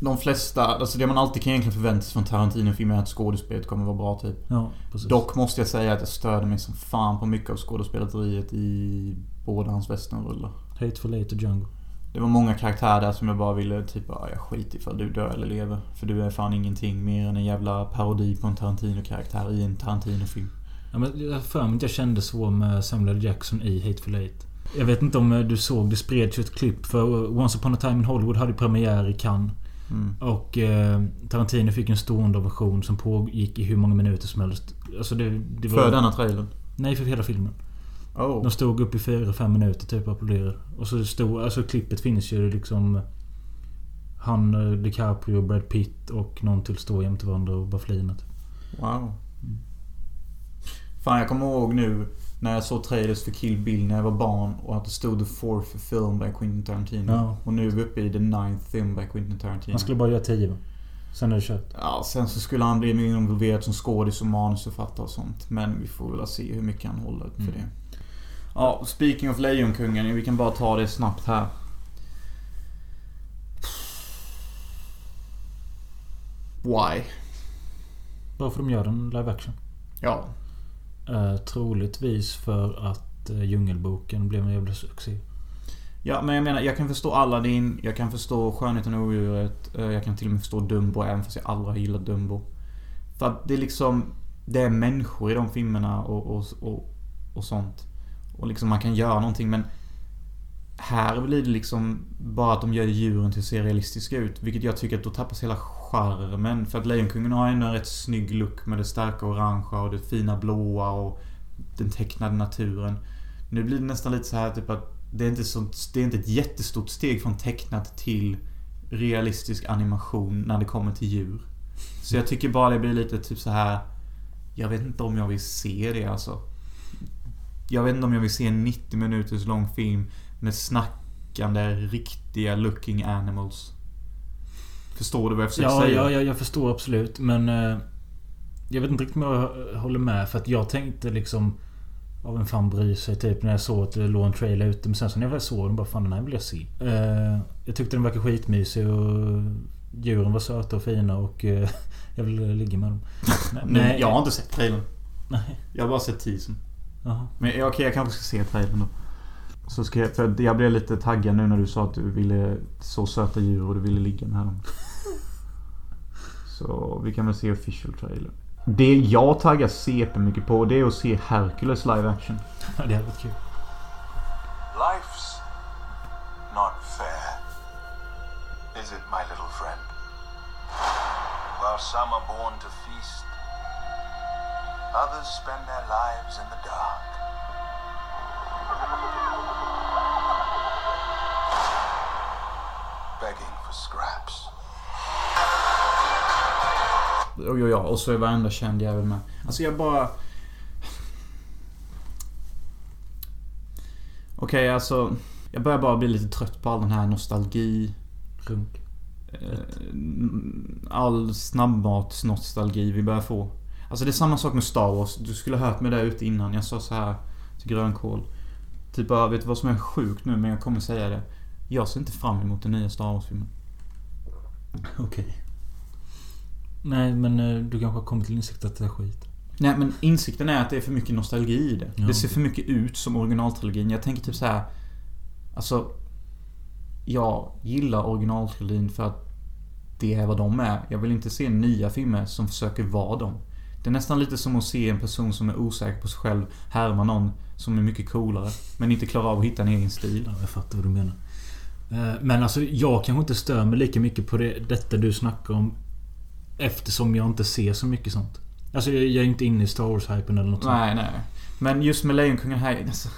De flesta, alltså det man alltid kan egentligen förvänta sig från Tarantino-filmer är att skådespelet kommer vara bra typ. Ja, precis. Dock måste jag säga att jag störde mig som fan på mycket av skådespeleriet i båda hans westernrullar. Hateful Eight och Django. Det var många karaktärer där som jag bara ville typ ja, jag skit ifall du dör eller lever. För du är fan ingenting mer än en jävla parodi på en Tarantino-karaktär i en Tarantino-film. Ja, men jag för mig att jag kände så med Samuel. Jackson i Hateful Eight. Jag vet inte om eh, du såg, det spreds ju ett klipp för Once upon a time in Hollywood hade premiär i Cannes. Mm. Och eh, Tarantino fick en stående ovation som pågick i hur många minuter som helst. Alltså det, det var... För denna trailern? Nej, för hela filmen. Oh. De stod upp i 4-5 minuter typ och applåderade. Och så stod... Alltså klippet finns ju liksom... Han, eh, DiCaprio, Brad Pitt och någon till står jämte varandra och bara flinar. typ. Wow. Fan jag kommer ihåg nu när jag såg trailers för Kill Bill när jag var barn och att det stod the fourth film by Quentin Tarantino. Ja. Och nu är vi uppe i the ninth film by Quentin Tarantino. Han skulle bara göra 10 va? Sen är det kört. Ja, sen så skulle han bli mer involverad som skådis och manusförfattare och sånt. Men vi får väl se hur mycket han håller för Mm. det. Ja, speaking of Lejonkungen. Vi kan bara ta det snabbt här. Why? Varför de gör en live action? Ja. Eh, troligtvis för att eh, Djungelboken blev en jävla succé. Ja, men jag menar, jag kan förstå Aladdin, jag kan förstå Skönheten och odjuret. eh, Jag kan till och med förstå Dumbo, även fast jag aldrig har gillat Dumbo. För att det är liksom... Det är människor i de filmerna och, och, och, och sånt. Och liksom man kan göra någonting men... Här blir det liksom bara att de gör djuren till att se realistiska ut. Vilket jag tycker att då tappas hela charmen. För att Lejonkungen har ändå en rätt snygg look med det starka orangea och det fina blåa och den tecknade naturen. Nu blir det nästan lite så här typ att det är inte, sånt, det är inte ett jättestort steg från tecknat till realistisk animation när det kommer till djur. Så jag tycker bara det blir lite typ så här. Jag vet inte om jag vill se det alltså. Jag vet inte om jag vill se en 90 minuters lång film med snackande, riktiga looking animals. Förstår du vad jag försöker Ja, säga? ja, ja, jag förstår absolut. Men... Eh, jag vet inte riktigt om jag håller med. För att jag tänkte liksom... Ja, vem fan bryr sig? Typ när jag såg att det låg en trailer ute. Men sen så när jag väl såg den bara fan den här vill jag se. Eh, jag tyckte den verkade skitmysig och... Djuren var söta och fina och... Eh, jag ville ligga med dem. Nu, jag har inte sett trailern. Nej. Jag har bara sett teasern. Men okej, jag kanske ska se trailern då. Så ska jag, för jag blev lite taggad nu när du sa att du ville så söta djur och du ville ligga med dem. Så vi kan väl se official trailer. Det jag taggar CP mycket på det är att se Hercules live action. Ja, det hade varit kul. Life's not fair, is it, my little friend? While some are born to feast, others spend their lives in the dark. For scraps. Och ja, ja, och så är varenda känd jävel med. Alltså jag bara... Okej, alltså. Jag börjar bara bli lite trött på all den här nostalgi. Runk. eh, All snabbmatsnostalgi vi börjar få. Alltså det är samma sak med Star Wars. Du skulle ha hört mig där ute innan. Jag sa så här till Grönkål. Typ bara, vet du vad som är sjukt nu? Men jag kommer säga det. Jag ser inte fram emot den nya Star Wars-filmen. Okej. Nej, men eh, du kanske har kommit till insikt att det är skit. Nej men insikten är att det är för mycket nostalgi i det. Ja. Det ser för mycket ut som originaltrilogin. Jag tänker typ så här. Alltså... Jag gillar originaltrilogin för att det är vad de är. Jag vill inte se nya filmer som försöker vara dem. Det är nästan lite som att se en person som är osäker på sig själv härma någon som är mycket coolare. Men inte klarar av att hitta en egen stil. Ja, jag fattar vad du menar. Eh, Men alltså jag kanske inte stör mig lika mycket på det, detta du snackar om. Eftersom jag inte ser så mycket sånt. Alltså jag, jag är inte inne i Star Wars-hypen eller något sånt. Nej, nej. Men just med Lejonkungen här... Alltså,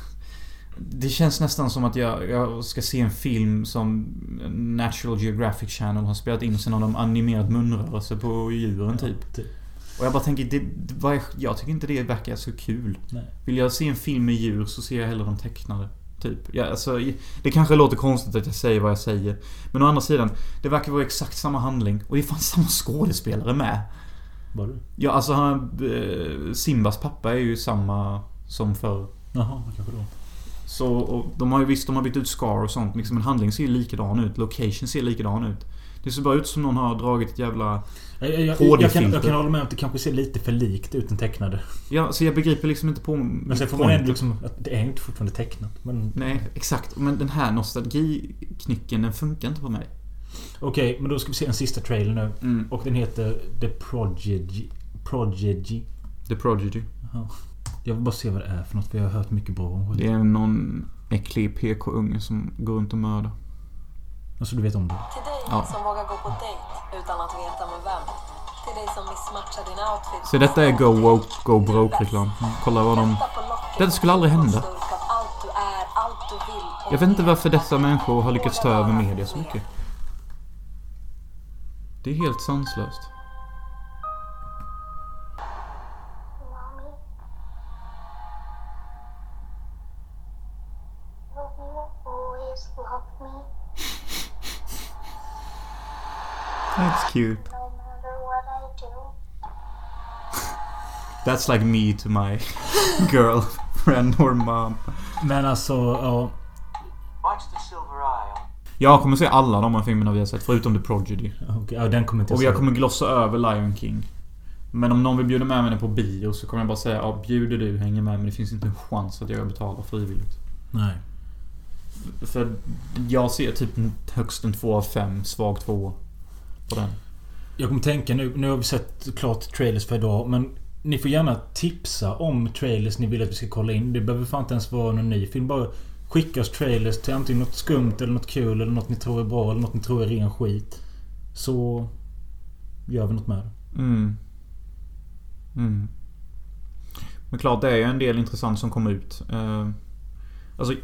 det känns nästan som att jag, jag ska se en film som Natural Geographic Channel har spelat in sen har de animerat munrörelse på djuren typ. typ. Och jag bara tänker, det, det, är, jag tycker inte det verkar så kul. Nej. Vill jag se en film med djur så ser jag hellre de tecknade. Typ. Ja, alltså, det kanske låter konstigt att jag säger vad jag säger. Men å andra sidan, det verkar vara exakt samma handling. Och det är fan samma skådespelare med. Var du? Ja, alltså han... eh, Simbas pappa är ju samma som för Jaha, kanske då. Så och de har ju visst, de har bytt ut Scar och sånt. Liksom, men handling ser ju likadan ut. Location ser likadan ut. Det ser bara ut som någon har dragit ett jävla... Jag, jag, jag, jag, kan, jag kan hålla med om att det kanske ser lite för likt ut den tecknade. Ja, så jag begriper liksom inte på... Men sen får man ändå liksom... Att det är inte fortfarande tecknat. Men Nej, exakt. Men den här nostalgiknycken, den funkar inte på mig. okej, men då ska vi se en sista trailer nu. Mm. Och den heter The Prodigy. Prodigy. The Prodigy. Jaha. Jag vill bara se vad det är för något. För jag har hört mycket bra om Det det. är någon äcklig PK-unge som går runt och mördar. Alltså du vet om det? Till dig Ja. som vågar gå på dejt utan att veta med vem. Till dig som missmatchar din outfit. Så detta är Go Woke, Go Broke-reklam. Kolla vad de... Detta skulle aldrig hända. Jag vet inte varför dessa människor har lyckats ta över media så mycket. Det är helt sanslöst. That's cute. That's like me to my girlfriend or mom. Men alltså, ja. Watch the silver eye on Jag kommer se alla de här filmerna vi har sett, förutom The Prodigy. okej, ja den kommer inte Och jag kommer glossa över Lion King. Men om någon vill bjuda med mig på bio så kommer jag bara säga ja, bjuder du, hänger med. Men det finns inte en chans att jag betalar frivilligt. Nej. För jag ser typ högst en 2 av 5, svag 2 på den. Jag kommer tänka nu, nu har vi sett klart trailers för idag men Ni får gärna tipsa om trailers ni vill att vi ska kolla in. Det behöver fan inte ens vara någon ny film. Bara skicka oss trailers till antingen något skumt eller något kul eller något ni tror är bra eller något ni tror är ren skit. Så gör vi något med det. Mm. Mm. Men klart, det är ju en del intressant som kommer ut. Eh, alltså,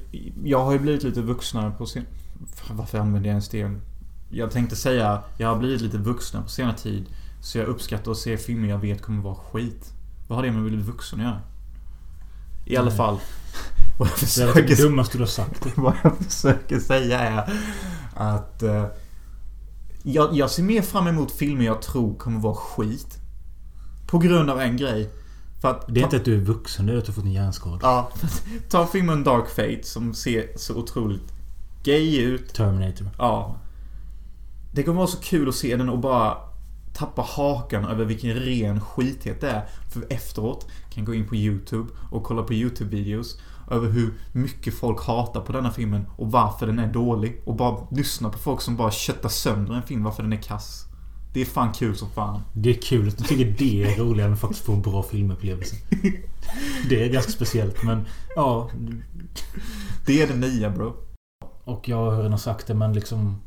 jag har ju blivit lite vuxnare på sen... Varför använder jag ens det? Jag tänkte säga, jag har blivit lite vuxnare på senare tid. Så jag uppskattar att se filmer jag vet kommer vara skit. Vad har det med att bli vuxen att göra? I alla Nej. fall. Vad jag Det är det försöker, dummaste du har sagt. vad jag försöker säga är att... eh, jag, jag ser mer fram emot filmer jag tror kommer vara skit. På grund av en grej. Att... Det är inte att du är vuxen, det är att du fått en hjärnskada. Ja, ta filmen Dark Fate som ser så otroligt gay ut. Terminator. Ja. Det kommer vara så kul att se den och bara tappa hakan över vilken ren skithet det är. För efteråt kan gå in på YouTube och kolla på YouTube-videos över hur mycket folk hatar på denna filmen och varför den är dålig. Och bara lyssna på folk som bara köttar sönder en film varför den är kass. Det är fan kul som fan. Det är kul att du tycker det är roligare än att faktiskt få en bra filmupplevelse. Det är ganska speciellt men ja. Det är det nya bro. Och jag har redan sagt det men liksom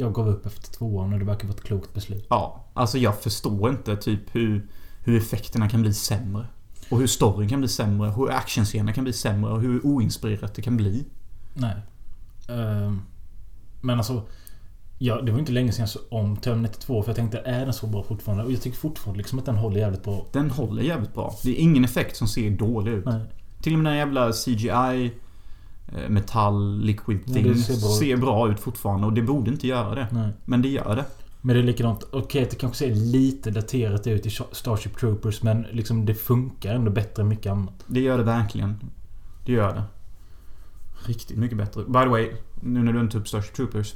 Jag gav upp efter tvåan och det verkar vara ett klokt beslut. Ja, alltså jag förstår inte typ hur, hur effekterna kan bli sämre. Och hur storyn kan bli sämre, hur actionscenerna kan bli sämre och hur oinspirerat det kan bli. Nej. Ehm, men alltså Ja, det var inte länge sedan jag såg om Terminator 2 för jag tänkte är den så bra fortfarande? Och jag tycker fortfarande liksom att den håller jävligt bra. Den håller jävligt bra. Det är ingen effekt som ser dålig ut. Nej. Till och med den jävla CGI Metall, liquid Ja, things ser bra ut. ser bra ut fortfarande och det borde inte göra det. Nej. Men det gör det. Men det är likadant. Okej att det kanske ser lite daterat ut i Starship Troopers men liksom det funkar ändå bättre än mycket annat. Det gör det verkligen. Det gör det. Riktigt mycket bättre. By the way, nu när du inte upp Starship Troopers.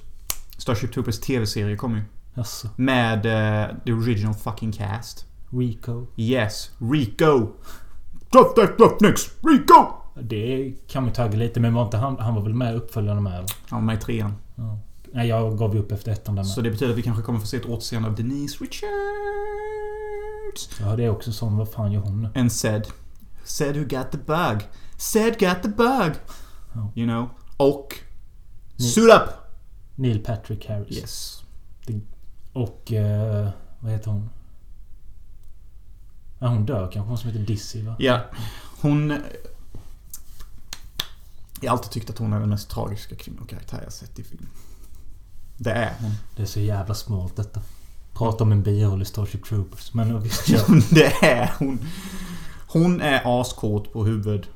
Starship Troopers TV-serie kommer ju. Jaså? Med uh, the original fucking cast. Rico? Yes, Rico! Drop that duck next! Rico! Det kan man tagga lite men var inte han, han var väl med i uppföljarna med? Han var med i trean. Ja. Nej jag gav ju upp efter ettan där med. Så det betyder att vi kanske kommer få se ett återseende av Denise Richards. Ja det är också sån. Vad fan gör hon nu? And said. Said who got the bug. Said got the bug. Ja. You know. Och... Suit up! Neil Patrick Harris. Yes. Och... Eh, vad heter hon? Ja, hon dör kanske. Hon som heter Dizzy va? Ja. Hon... Jag har alltid tyckt att hon är den mest tragiska kvinnokaraktär jag sett i film. Det är hon. Det är så jävla smalt detta. Prata om en biroll i Starship Troopers. Men visst, kör. det är hon. Hon är askåt på huvud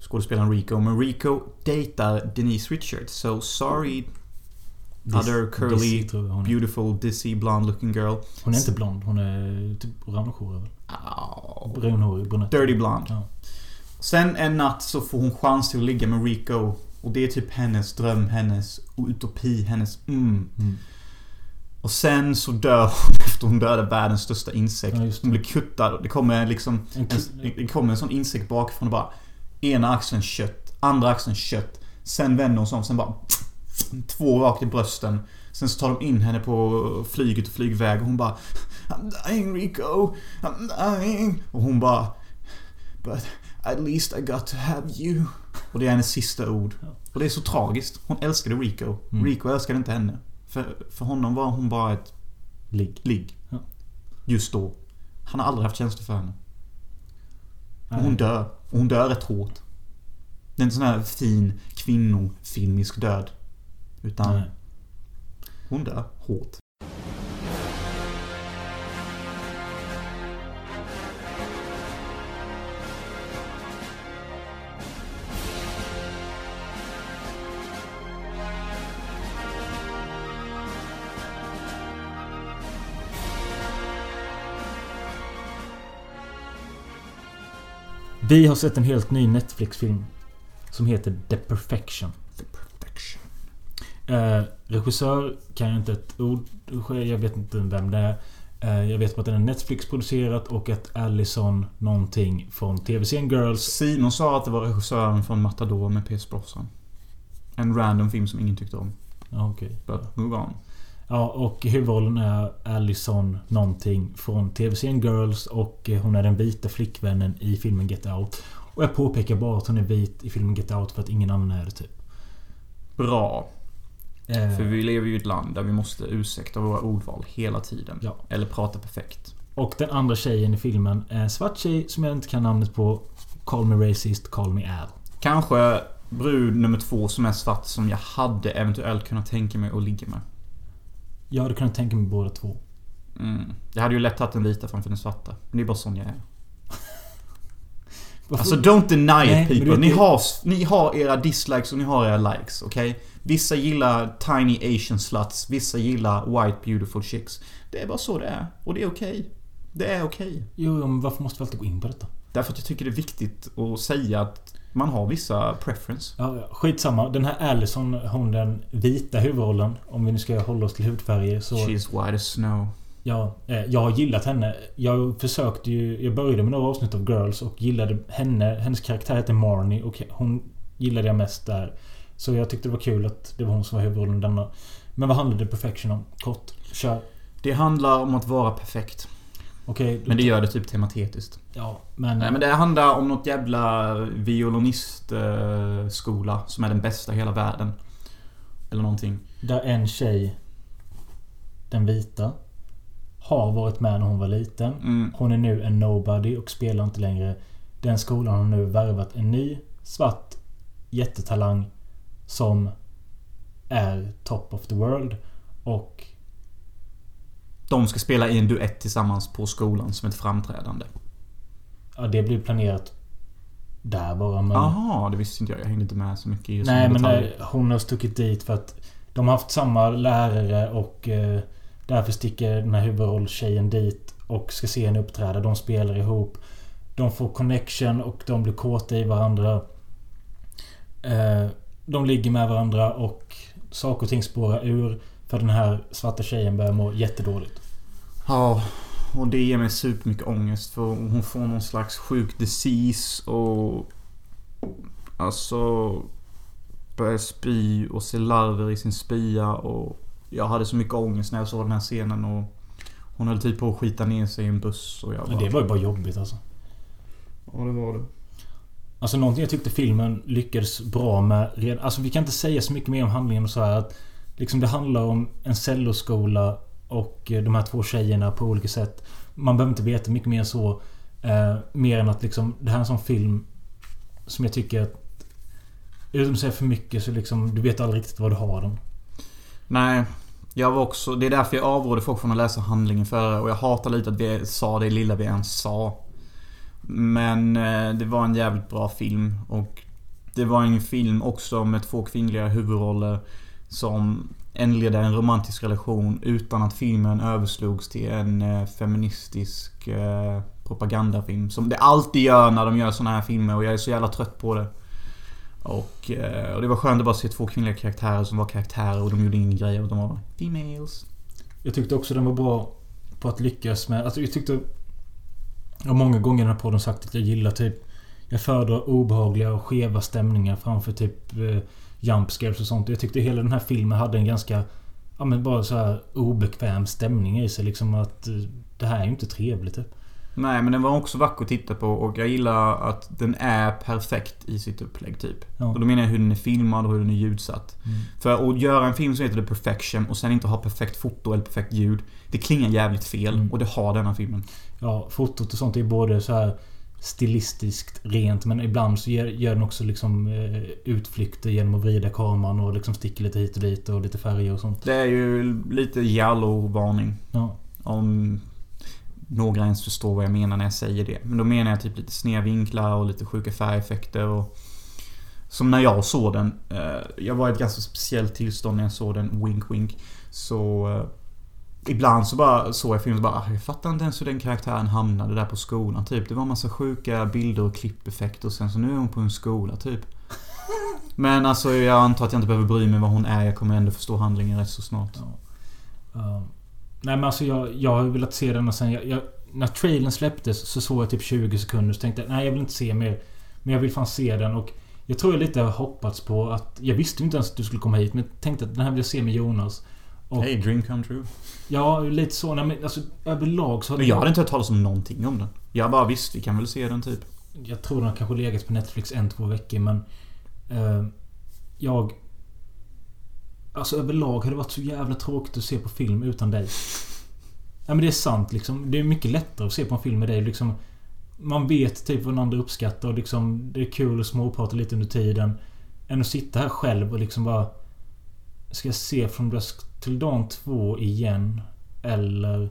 skådespelaren Rico. Men Rico dejtar Denise Richards. So sorry other curly, Dizzy, beautiful, dizzy, blonde looking girl. Hon är inte blond. Hon är typ orangehårig väl? Oh. Brunhårig, brunett. Dirty blonde. Ja. Sen en natt så får hon chans till att ligga med Rico. Och det är typ hennes dröm, hennes utopi, hennes mm. Mm. Och sen så dör hon efter hon dödar världens största insekt. Ja, hon blir kuttad och det kommer liksom... En En, det kommer en sån insekt bakifrån och bara... Ena axeln kött, andra axeln kött. Sen vänder hon sig om, sen bara... Två rakt i brösten. Sen så tar de in henne på flyget och flygväg och hon bara I'm dying Rico, I'm dying. Och hon bara But at least I got to have you. Och det är hennes sista ord. Och det är så tragiskt. Hon älskade Rico. Mm. Rico älskade inte henne. För, för honom var hon bara ett Ligg. ligg. Ja. Just då. Han har aldrig haft känslor för henne. Och hon dör. Och hon dör rätt hårt. Det är en sån här fin kvinnofilmisk död. Utan Nej. hon dör hårt. Vi har sett en helt ny Netflix-film. Som heter The Perfection. The perfection. Eh, regissör kan jag inte ett ord. Jag vet inte vem det är. Eh, jag vet bara att den är Netflix-producerat och att Allison någonting från TV-serien Girls. Simon sa att det var regissören från Matador med Pierce Brosnan. En random film som ingen tyckte om. Okej. But move on. Ja, och huvudrollen är Allison någonting från TV-serien Girls och hon är den vita flickvännen i filmen Get Out. Och jag påpekar bara att hon är vit i filmen Get Out för att ingen annan är det typ. Bra. Eh, För vi lever ju i ett land där vi måste ursäkta våra ordval hela tiden. Ja. Eller prata perfekt. Och den andra tjejen i filmen är en svart tjej som jag inte kan namnet på. Call me racist, call me Al. Kanske brud nummer två som är svart som jag hade eventuellt kunnat tänka mig att ligga med. Jag hade kunnat tänka mig båda två. Mm. Jag hade ju lätt tagit den vita framför den svarta. Men det är bara sån jag är. Varför- Alltså don't deny Nej, it du people. Ni har, ni har era dislikes och ni har era likes. Okej? Vissa gillar tiny asian sluts. Vissa gillar white beautiful chicks. Det är bara så det är. Och det är okej. Det är okej. Jo, men varför måste vi alltid gå in på detta? Därför att jag tycker det är viktigt att säga att man har vissa preference. Ja, skitsamma. Den här Allison, hon den vita huvudrollen. Om vi nu ska hålla oss till hudfärger så... She's white as snow. Ja, eh, jag har gillat henne. Jag försökte ju... Jag började med några avsnitt av Girls och gillade henne. Hennes karaktär heter Marnie och hon gillade jag mest där. Så jag tyckte det var kul att det var hon som var huvudrollen denna. Men vad handlade Perfection om? Kort. Kör. Det handlar om att vara perfekt. Okej. Men det gör det typ tematiskt. Ja, men... Nej men det handlar om något jävla violinistskola som är den bästa i hela världen. Eller någonting. Där en tjej, den vita, har varit med när hon var liten. Mm. Hon är nu en nobody och spelar inte längre. Den skolan har nu värvat en ny svart jättetalang som är top of the world. Och De ska spela i en duett tillsammans på skolan som ett framträdande. ja, det blir planerat där bara. Men, Jaha, det visste inte jag. Jag hängde inte med så mycket i nej, men detaljer. eh, hon har stuckit dit för att de har haft samma lärare och eh, därför sticker den här huvudrollstjejen dit och ska se henne uppträda. De spelar ihop. De får connection och de blir kåta i varandra. Eh, de ligger med varandra och saker och ting spårar ur. För den här svarta tjejen börjar må jättedåligt. Ja, och det ger mig supermycket ångest för hon får någon slags sjuk disease och... Alltså... Börjar spy och se larver i sin spya och... Jag hade så mycket ångest när jag såg den här scenen och... Hon höll typ på att skita ner sig i en buss och jag bara... Men det var ju bara jobbigt alltså. Ja, det var det. Alltså någonting jag tyckte filmen lyckades bra med. red- Alltså vi kan inte säga så mycket mer om handlingen och så här. Att Liksom det handlar om en celloskola och eh, de här två tjejerna på olika sätt. Man behöver inte veta mycket mer än så. Eh, mer än att liksom det här är en sån film som jag tycker att... Utan att säga för mycket så liksom du vet aldrig riktigt vad du har den. Nej. Jag var också... Det är därför jag avråder folk från att läsa handlingen före. Och jag hatar lite att vi sa det lilla vi ens sa. Men eh, det var en jävligt bra film. Och det var en film också med två kvinnliga huvudroller. Som inledde en romantisk relation utan att filmen överslogs till en eh, feministisk eh, propagandafilm. Som det alltid gör när de gör såna här filmer och jag är så jävla trött på det. Och, eh, och det var skönt att bara se två kvinnliga karaktärer som var karaktärer och de gjorde ingen grej och de var females. Jag tyckte också den var bra på att lyckas med... Alltså jag tyckte... Jag har många gånger i den här podden sagt att jag gillar typ... Jag föredrar obehagliga och skeva stämningar framför typ... Jump scares och sånt. Jag tyckte hela den här filmen hade en ganska... Ja men bara så här obekväm stämning i sig liksom att... eh, Det här är ju inte trevligt typ. Nej men den var också vacker att titta på och jag gillar att den är perfekt i sitt upplägg typ. Ja. Och då menar jag hur den är filmad och hur den är ljudsatt. Mm. För att göra en film som heter The Perfection och sen inte ha perfekt foto eller perfekt ljud. Det klingar jävligt fel Mm. och det har denna filmen. Ja, fotot och sånt är både så här stilistiskt rent men ibland så ger, gör den också liksom eh, utflykter genom att vrida kameran och liksom sticker lite hit och dit och lite färger och sånt. Det är ju lite yellow-varning. Ja. Om några ens förstår vad jag menar när jag säger det. Men då menar jag typ lite snedvinklar och lite sjuka färgeffekter och... Som när jag såg den. Eh, jag var i ett ganska speciellt tillstånd när jag såg den. Wink wink. Så... Ibland så bara såg jag filmen och bara "Ah, Jag fattar inte ens hur den karaktären hamnade där på skolan typ. Det var en massa sjuka bilder och klippeffekter och sen så nu är hon på en skola typ. Men alltså jag antar att jag inte behöver bry mig vad hon är. Jag kommer ändå förstå handlingen rätt så snart. Ja. nej men alltså jag, jag har velat se den och sen jag, jag, När trailern släpptes så såg jag typ 20 sekunder så tänkte jag nej jag vill inte se mer. Men jag vill fan se den och Jag tror jag lite har hoppats på att Jag visste ju inte ens att du skulle komma hit men tänkte att den här vill jag se med Jonas. Och, Hey, dream come true. Ja, lite så. Nej, men alltså överlag så Men jag hade inte hört talas om någonting om den. Jag bara visst, vi kan väl se den typ. Jag tror den har kanske legat på Netflix en, två veckor men... Eh, jag... Alltså överlag har det varit så jävla tråkigt att se på film utan dig. Ja men det är sant liksom. Det är mycket lättare att se på en film med dig liksom. Man vet typ vad den andra uppskattar och liksom... Det är kul att småprata lite under tiden. Än att sitta här själv och liksom bara... Ska jag se från dusk till dawn 2 igen? Eller...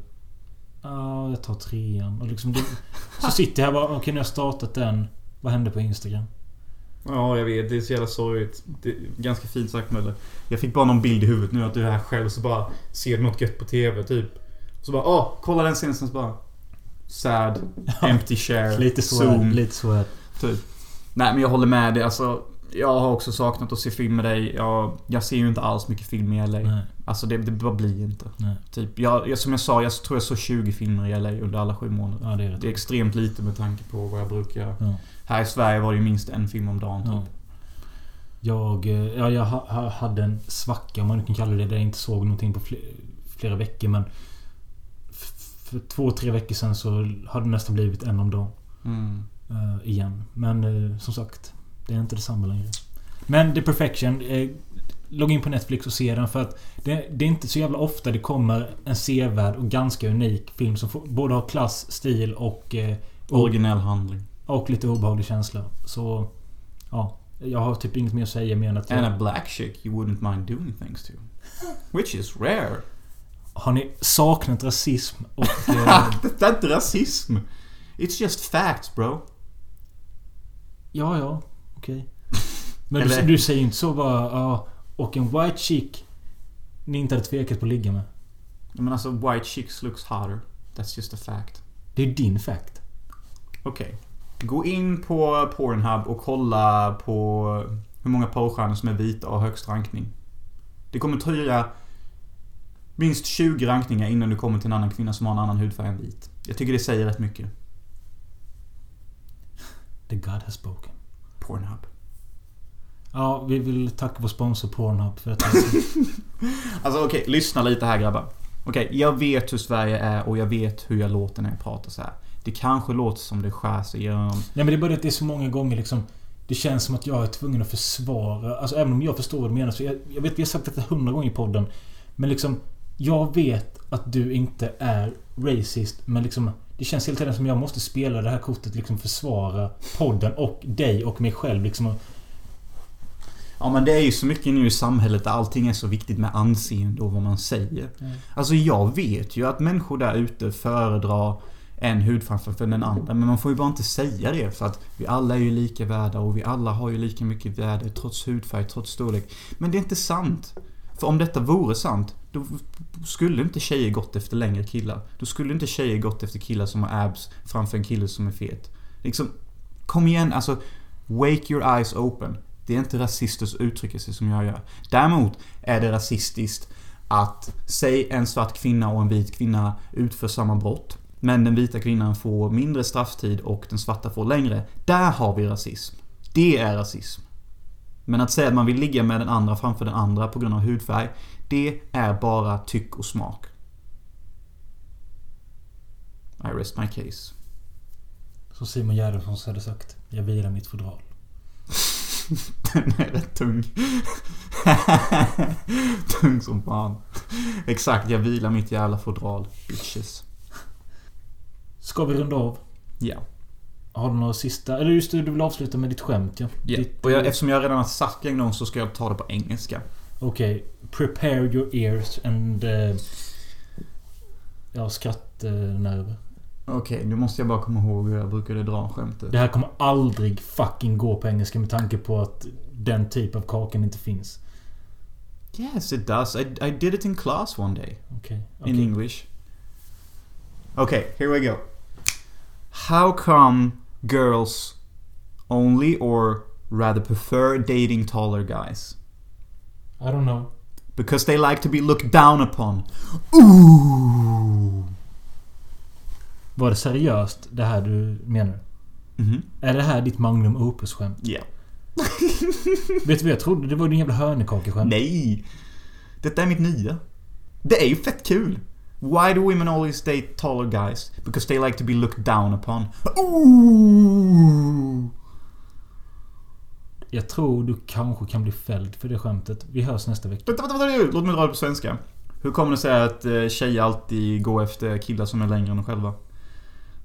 Ja, jag tar trean. Och liksom så sitter jag här och bara, okej nu har jag startat den. Vad hände på Instagram? Ja, jag vet. Det är så jävla sorgligt. Det är ganska fint sagt Möller. Jag fick bara någon bild i huvudet nu att du är här själv så bara ser något gött på TV typ. Så bara åh, kolla den scenen sen så bara... Sad. Empty share. Lite så är det, lite så är. Typ. Nej men jag håller med dig. Alltså, jag har också saknat att se film med dig. Jag, jag ser ju inte alls mycket film i LA. Nej. Alltså det, det bara blir inte. Nej. Typ, jag, jag, som jag sa, jag tror jag såg 20 filmer i LA under alla sju månader. Ja, det är. Det är extremt lite med tanke på vad jag brukar. Ja. Här i Sverige var det ju minst en film om dagen typ. Ja. Jag, eh, ja, jag ha, ha, hade en svacka om man kan kalla det där jag inte såg någonting på fle- flera veckor men... För två, tre veckor sedan så har det nästan blivit en om dagen. Mm. eh, igen. Men eh, som sagt. Det är inte detsamma längre. Men The Perfection. Eh, logga in på Netflix och se den för att det, det är inte så jävla ofta det kommer en sevärd och ganska unik film som får, både har klass, stil och... Eh, Originell handling. Och lite obehaglig känsla. Så... Ja. Jag har typ inget mer att säga mer än att... And a black chick you wouldn't mind doing things to. Which is rare. Har ni saknat rasism och... Eh, det är inte rasism. It's just facts bro. ja, ja. Okej. Men du, Eller- du säger inte så bara... Ja, och en white chick ni inte hade tvekat på att ligga med. Men alltså white chicks looks hotter. That's just a fact. Det är din fact. Okej. Gå in på Pornhub och kolla på hur många porrstjärnor som är vita och har högst rankning. Det kommer dröja minst 20 rankningar innan du kommer till en annan kvinna som har en annan hudfärg än vit. Jag tycker det säger rätt mycket. The God has spoken. Pornhub. Ja, vi vill tacka vår sponsor Pornhub för att Alltså okej, lyssna lite här grabbar. Okej, jag vet hur Sverige är och jag vet hur jag låter när jag pratar så här. Det kanske låter som det skär sig igenom. Nej men det är bara det att det är så många gånger liksom... Det känns som att jag är tvungen att försvara... Alltså även om jag förstår vad du menar. Så jag, jag vet, vi har sagt detta hundra gånger i podden. Men liksom... Jag vet att du inte är racist. Men liksom... Det känns hela tiden som jag måste spela det här kortet. Liksom försvara podden och dig och mig själv. Liksom. Ja men det är ju så mycket nu i samhället där allting är så viktigt med anseende och vad man säger. Mm. Alltså jag vet ju att människor där ute föredrar en hudfärg för den andra. Men man får ju bara inte säga det för att vi alla är ju lika värda och vi alla har ju lika mycket värde trots hudfärg, trots storlek. Men det är inte sant. För om detta vore sant, då skulle inte tjejer gått efter längre killar. Då skulle inte tjejer gått efter killar som har abs framför en kille som är fet. Liksom, kom igen, alltså. Wake your eyes open. Det är inte rasistiskt att uttrycka sig som jag gör. Däremot är det rasistiskt att, säg en svart kvinna och en vit kvinna utför samma brott. Men den vita kvinnan får mindre strafftid och den svarta får längre. Där har vi rasism. Det är rasism. Men att säga att man vill ligga med den andra framför den andra på grund av hudfärg. Det är bara tyck och smak. I rest my case. Som Simon Gärdenfors hade sagt. Jag vilar mitt fodral. Den är rätt tung. tung som fan. Exakt, jag vilar mitt jävla fodral. Bitches. Ska vi runda av? Ja. Har du några sista... Eller just det, du vill avsluta med ditt skämt ja. Ja. Ditt, Och jag, eftersom jag redan har sagt det en gång så ska jag ta det på engelska. Okej. Prepare your ears and... eh, ja, skrattnerver. Okej, nu måste jag bara komma ihåg hur jag brukade dra skämtet. Det här kommer aldrig fucking gå på engelska med tanke på att den typ av kakan inte finns. Yes, it does. I, I did it in class one day. Okej. In okej. English. Okay, here we go. How come girls only or rather prefer dating taller guys? I don't know. Because they like to be looked down upon. Ooh! Var det seriöst det här du menar? Mhm. Är det här ditt Magnum Opus-skämt? Ja. Vet du vad jag trodde? Det var din jävla hörnekakeskämt. Nej! Detta är mitt nya. Det är ju fett kul! Why do women always date taller guys? Because they like to be looked down upon. Ooh! Jag tror du kanske kan bli fälld för det skämtet. Vi hörs nästa vecka. Vänta, vänta, vänta, låt mig dra det på svenska. Hur kommer det sig att eh, tjejer alltid går efter killar som är längre än de själva?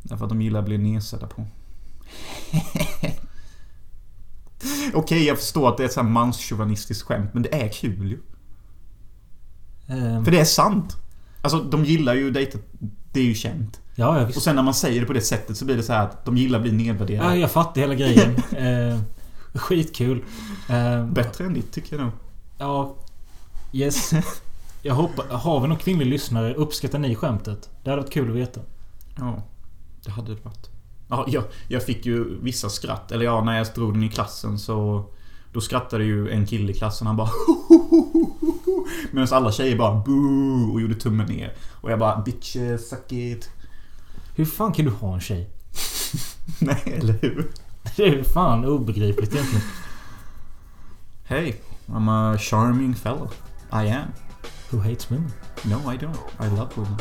Därför att de gillar att bli nedsedda på. Okej, jag förstår att det är ett sånt här manschauvinistiskt skämt, men det är kul ju. Ehm, För det är sant. Alltså, de gillar ju dejta. Det är ju känt. Ja, ja visst. Och sen när man säger det på det sättet så blir det så här att de gillar att bli nedvärderade. Ja, jag fattar hela grejen. Skitkul. Eh, Bättre än ditt tycker jag nog. Ja. Yes. Jag hoppas... Har vi någon kvinnlig lyssnare? Uppskattar ni skämtet? Det hade varit kul att veta. Ja, det hade det varit. Ja, jag, jag fick ju vissa skratt. Eller ja, när jag drog den i klassen så... Då skrattade ju en kille i klassen. Han bara Medan alla tjejer bara boo och gjorde tummen ner. Och jag bara bitches, suck it. Hur fan kan du ha en tjej? Nej, eller hur? Det är fan obegripligt egentligen. Hey, I'm a charming fellow. I am. Who hates women? No, I don't. I love women.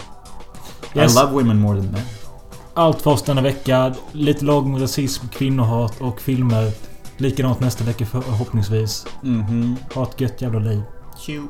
Yes. I love women more than men. Allt för oss denna vecka. Lite lagom rasism, kvinnohat och filmer. Likadant nästa vecka förhoppningsvis. Mhm. Ha ett gött jävla liv. Tjo.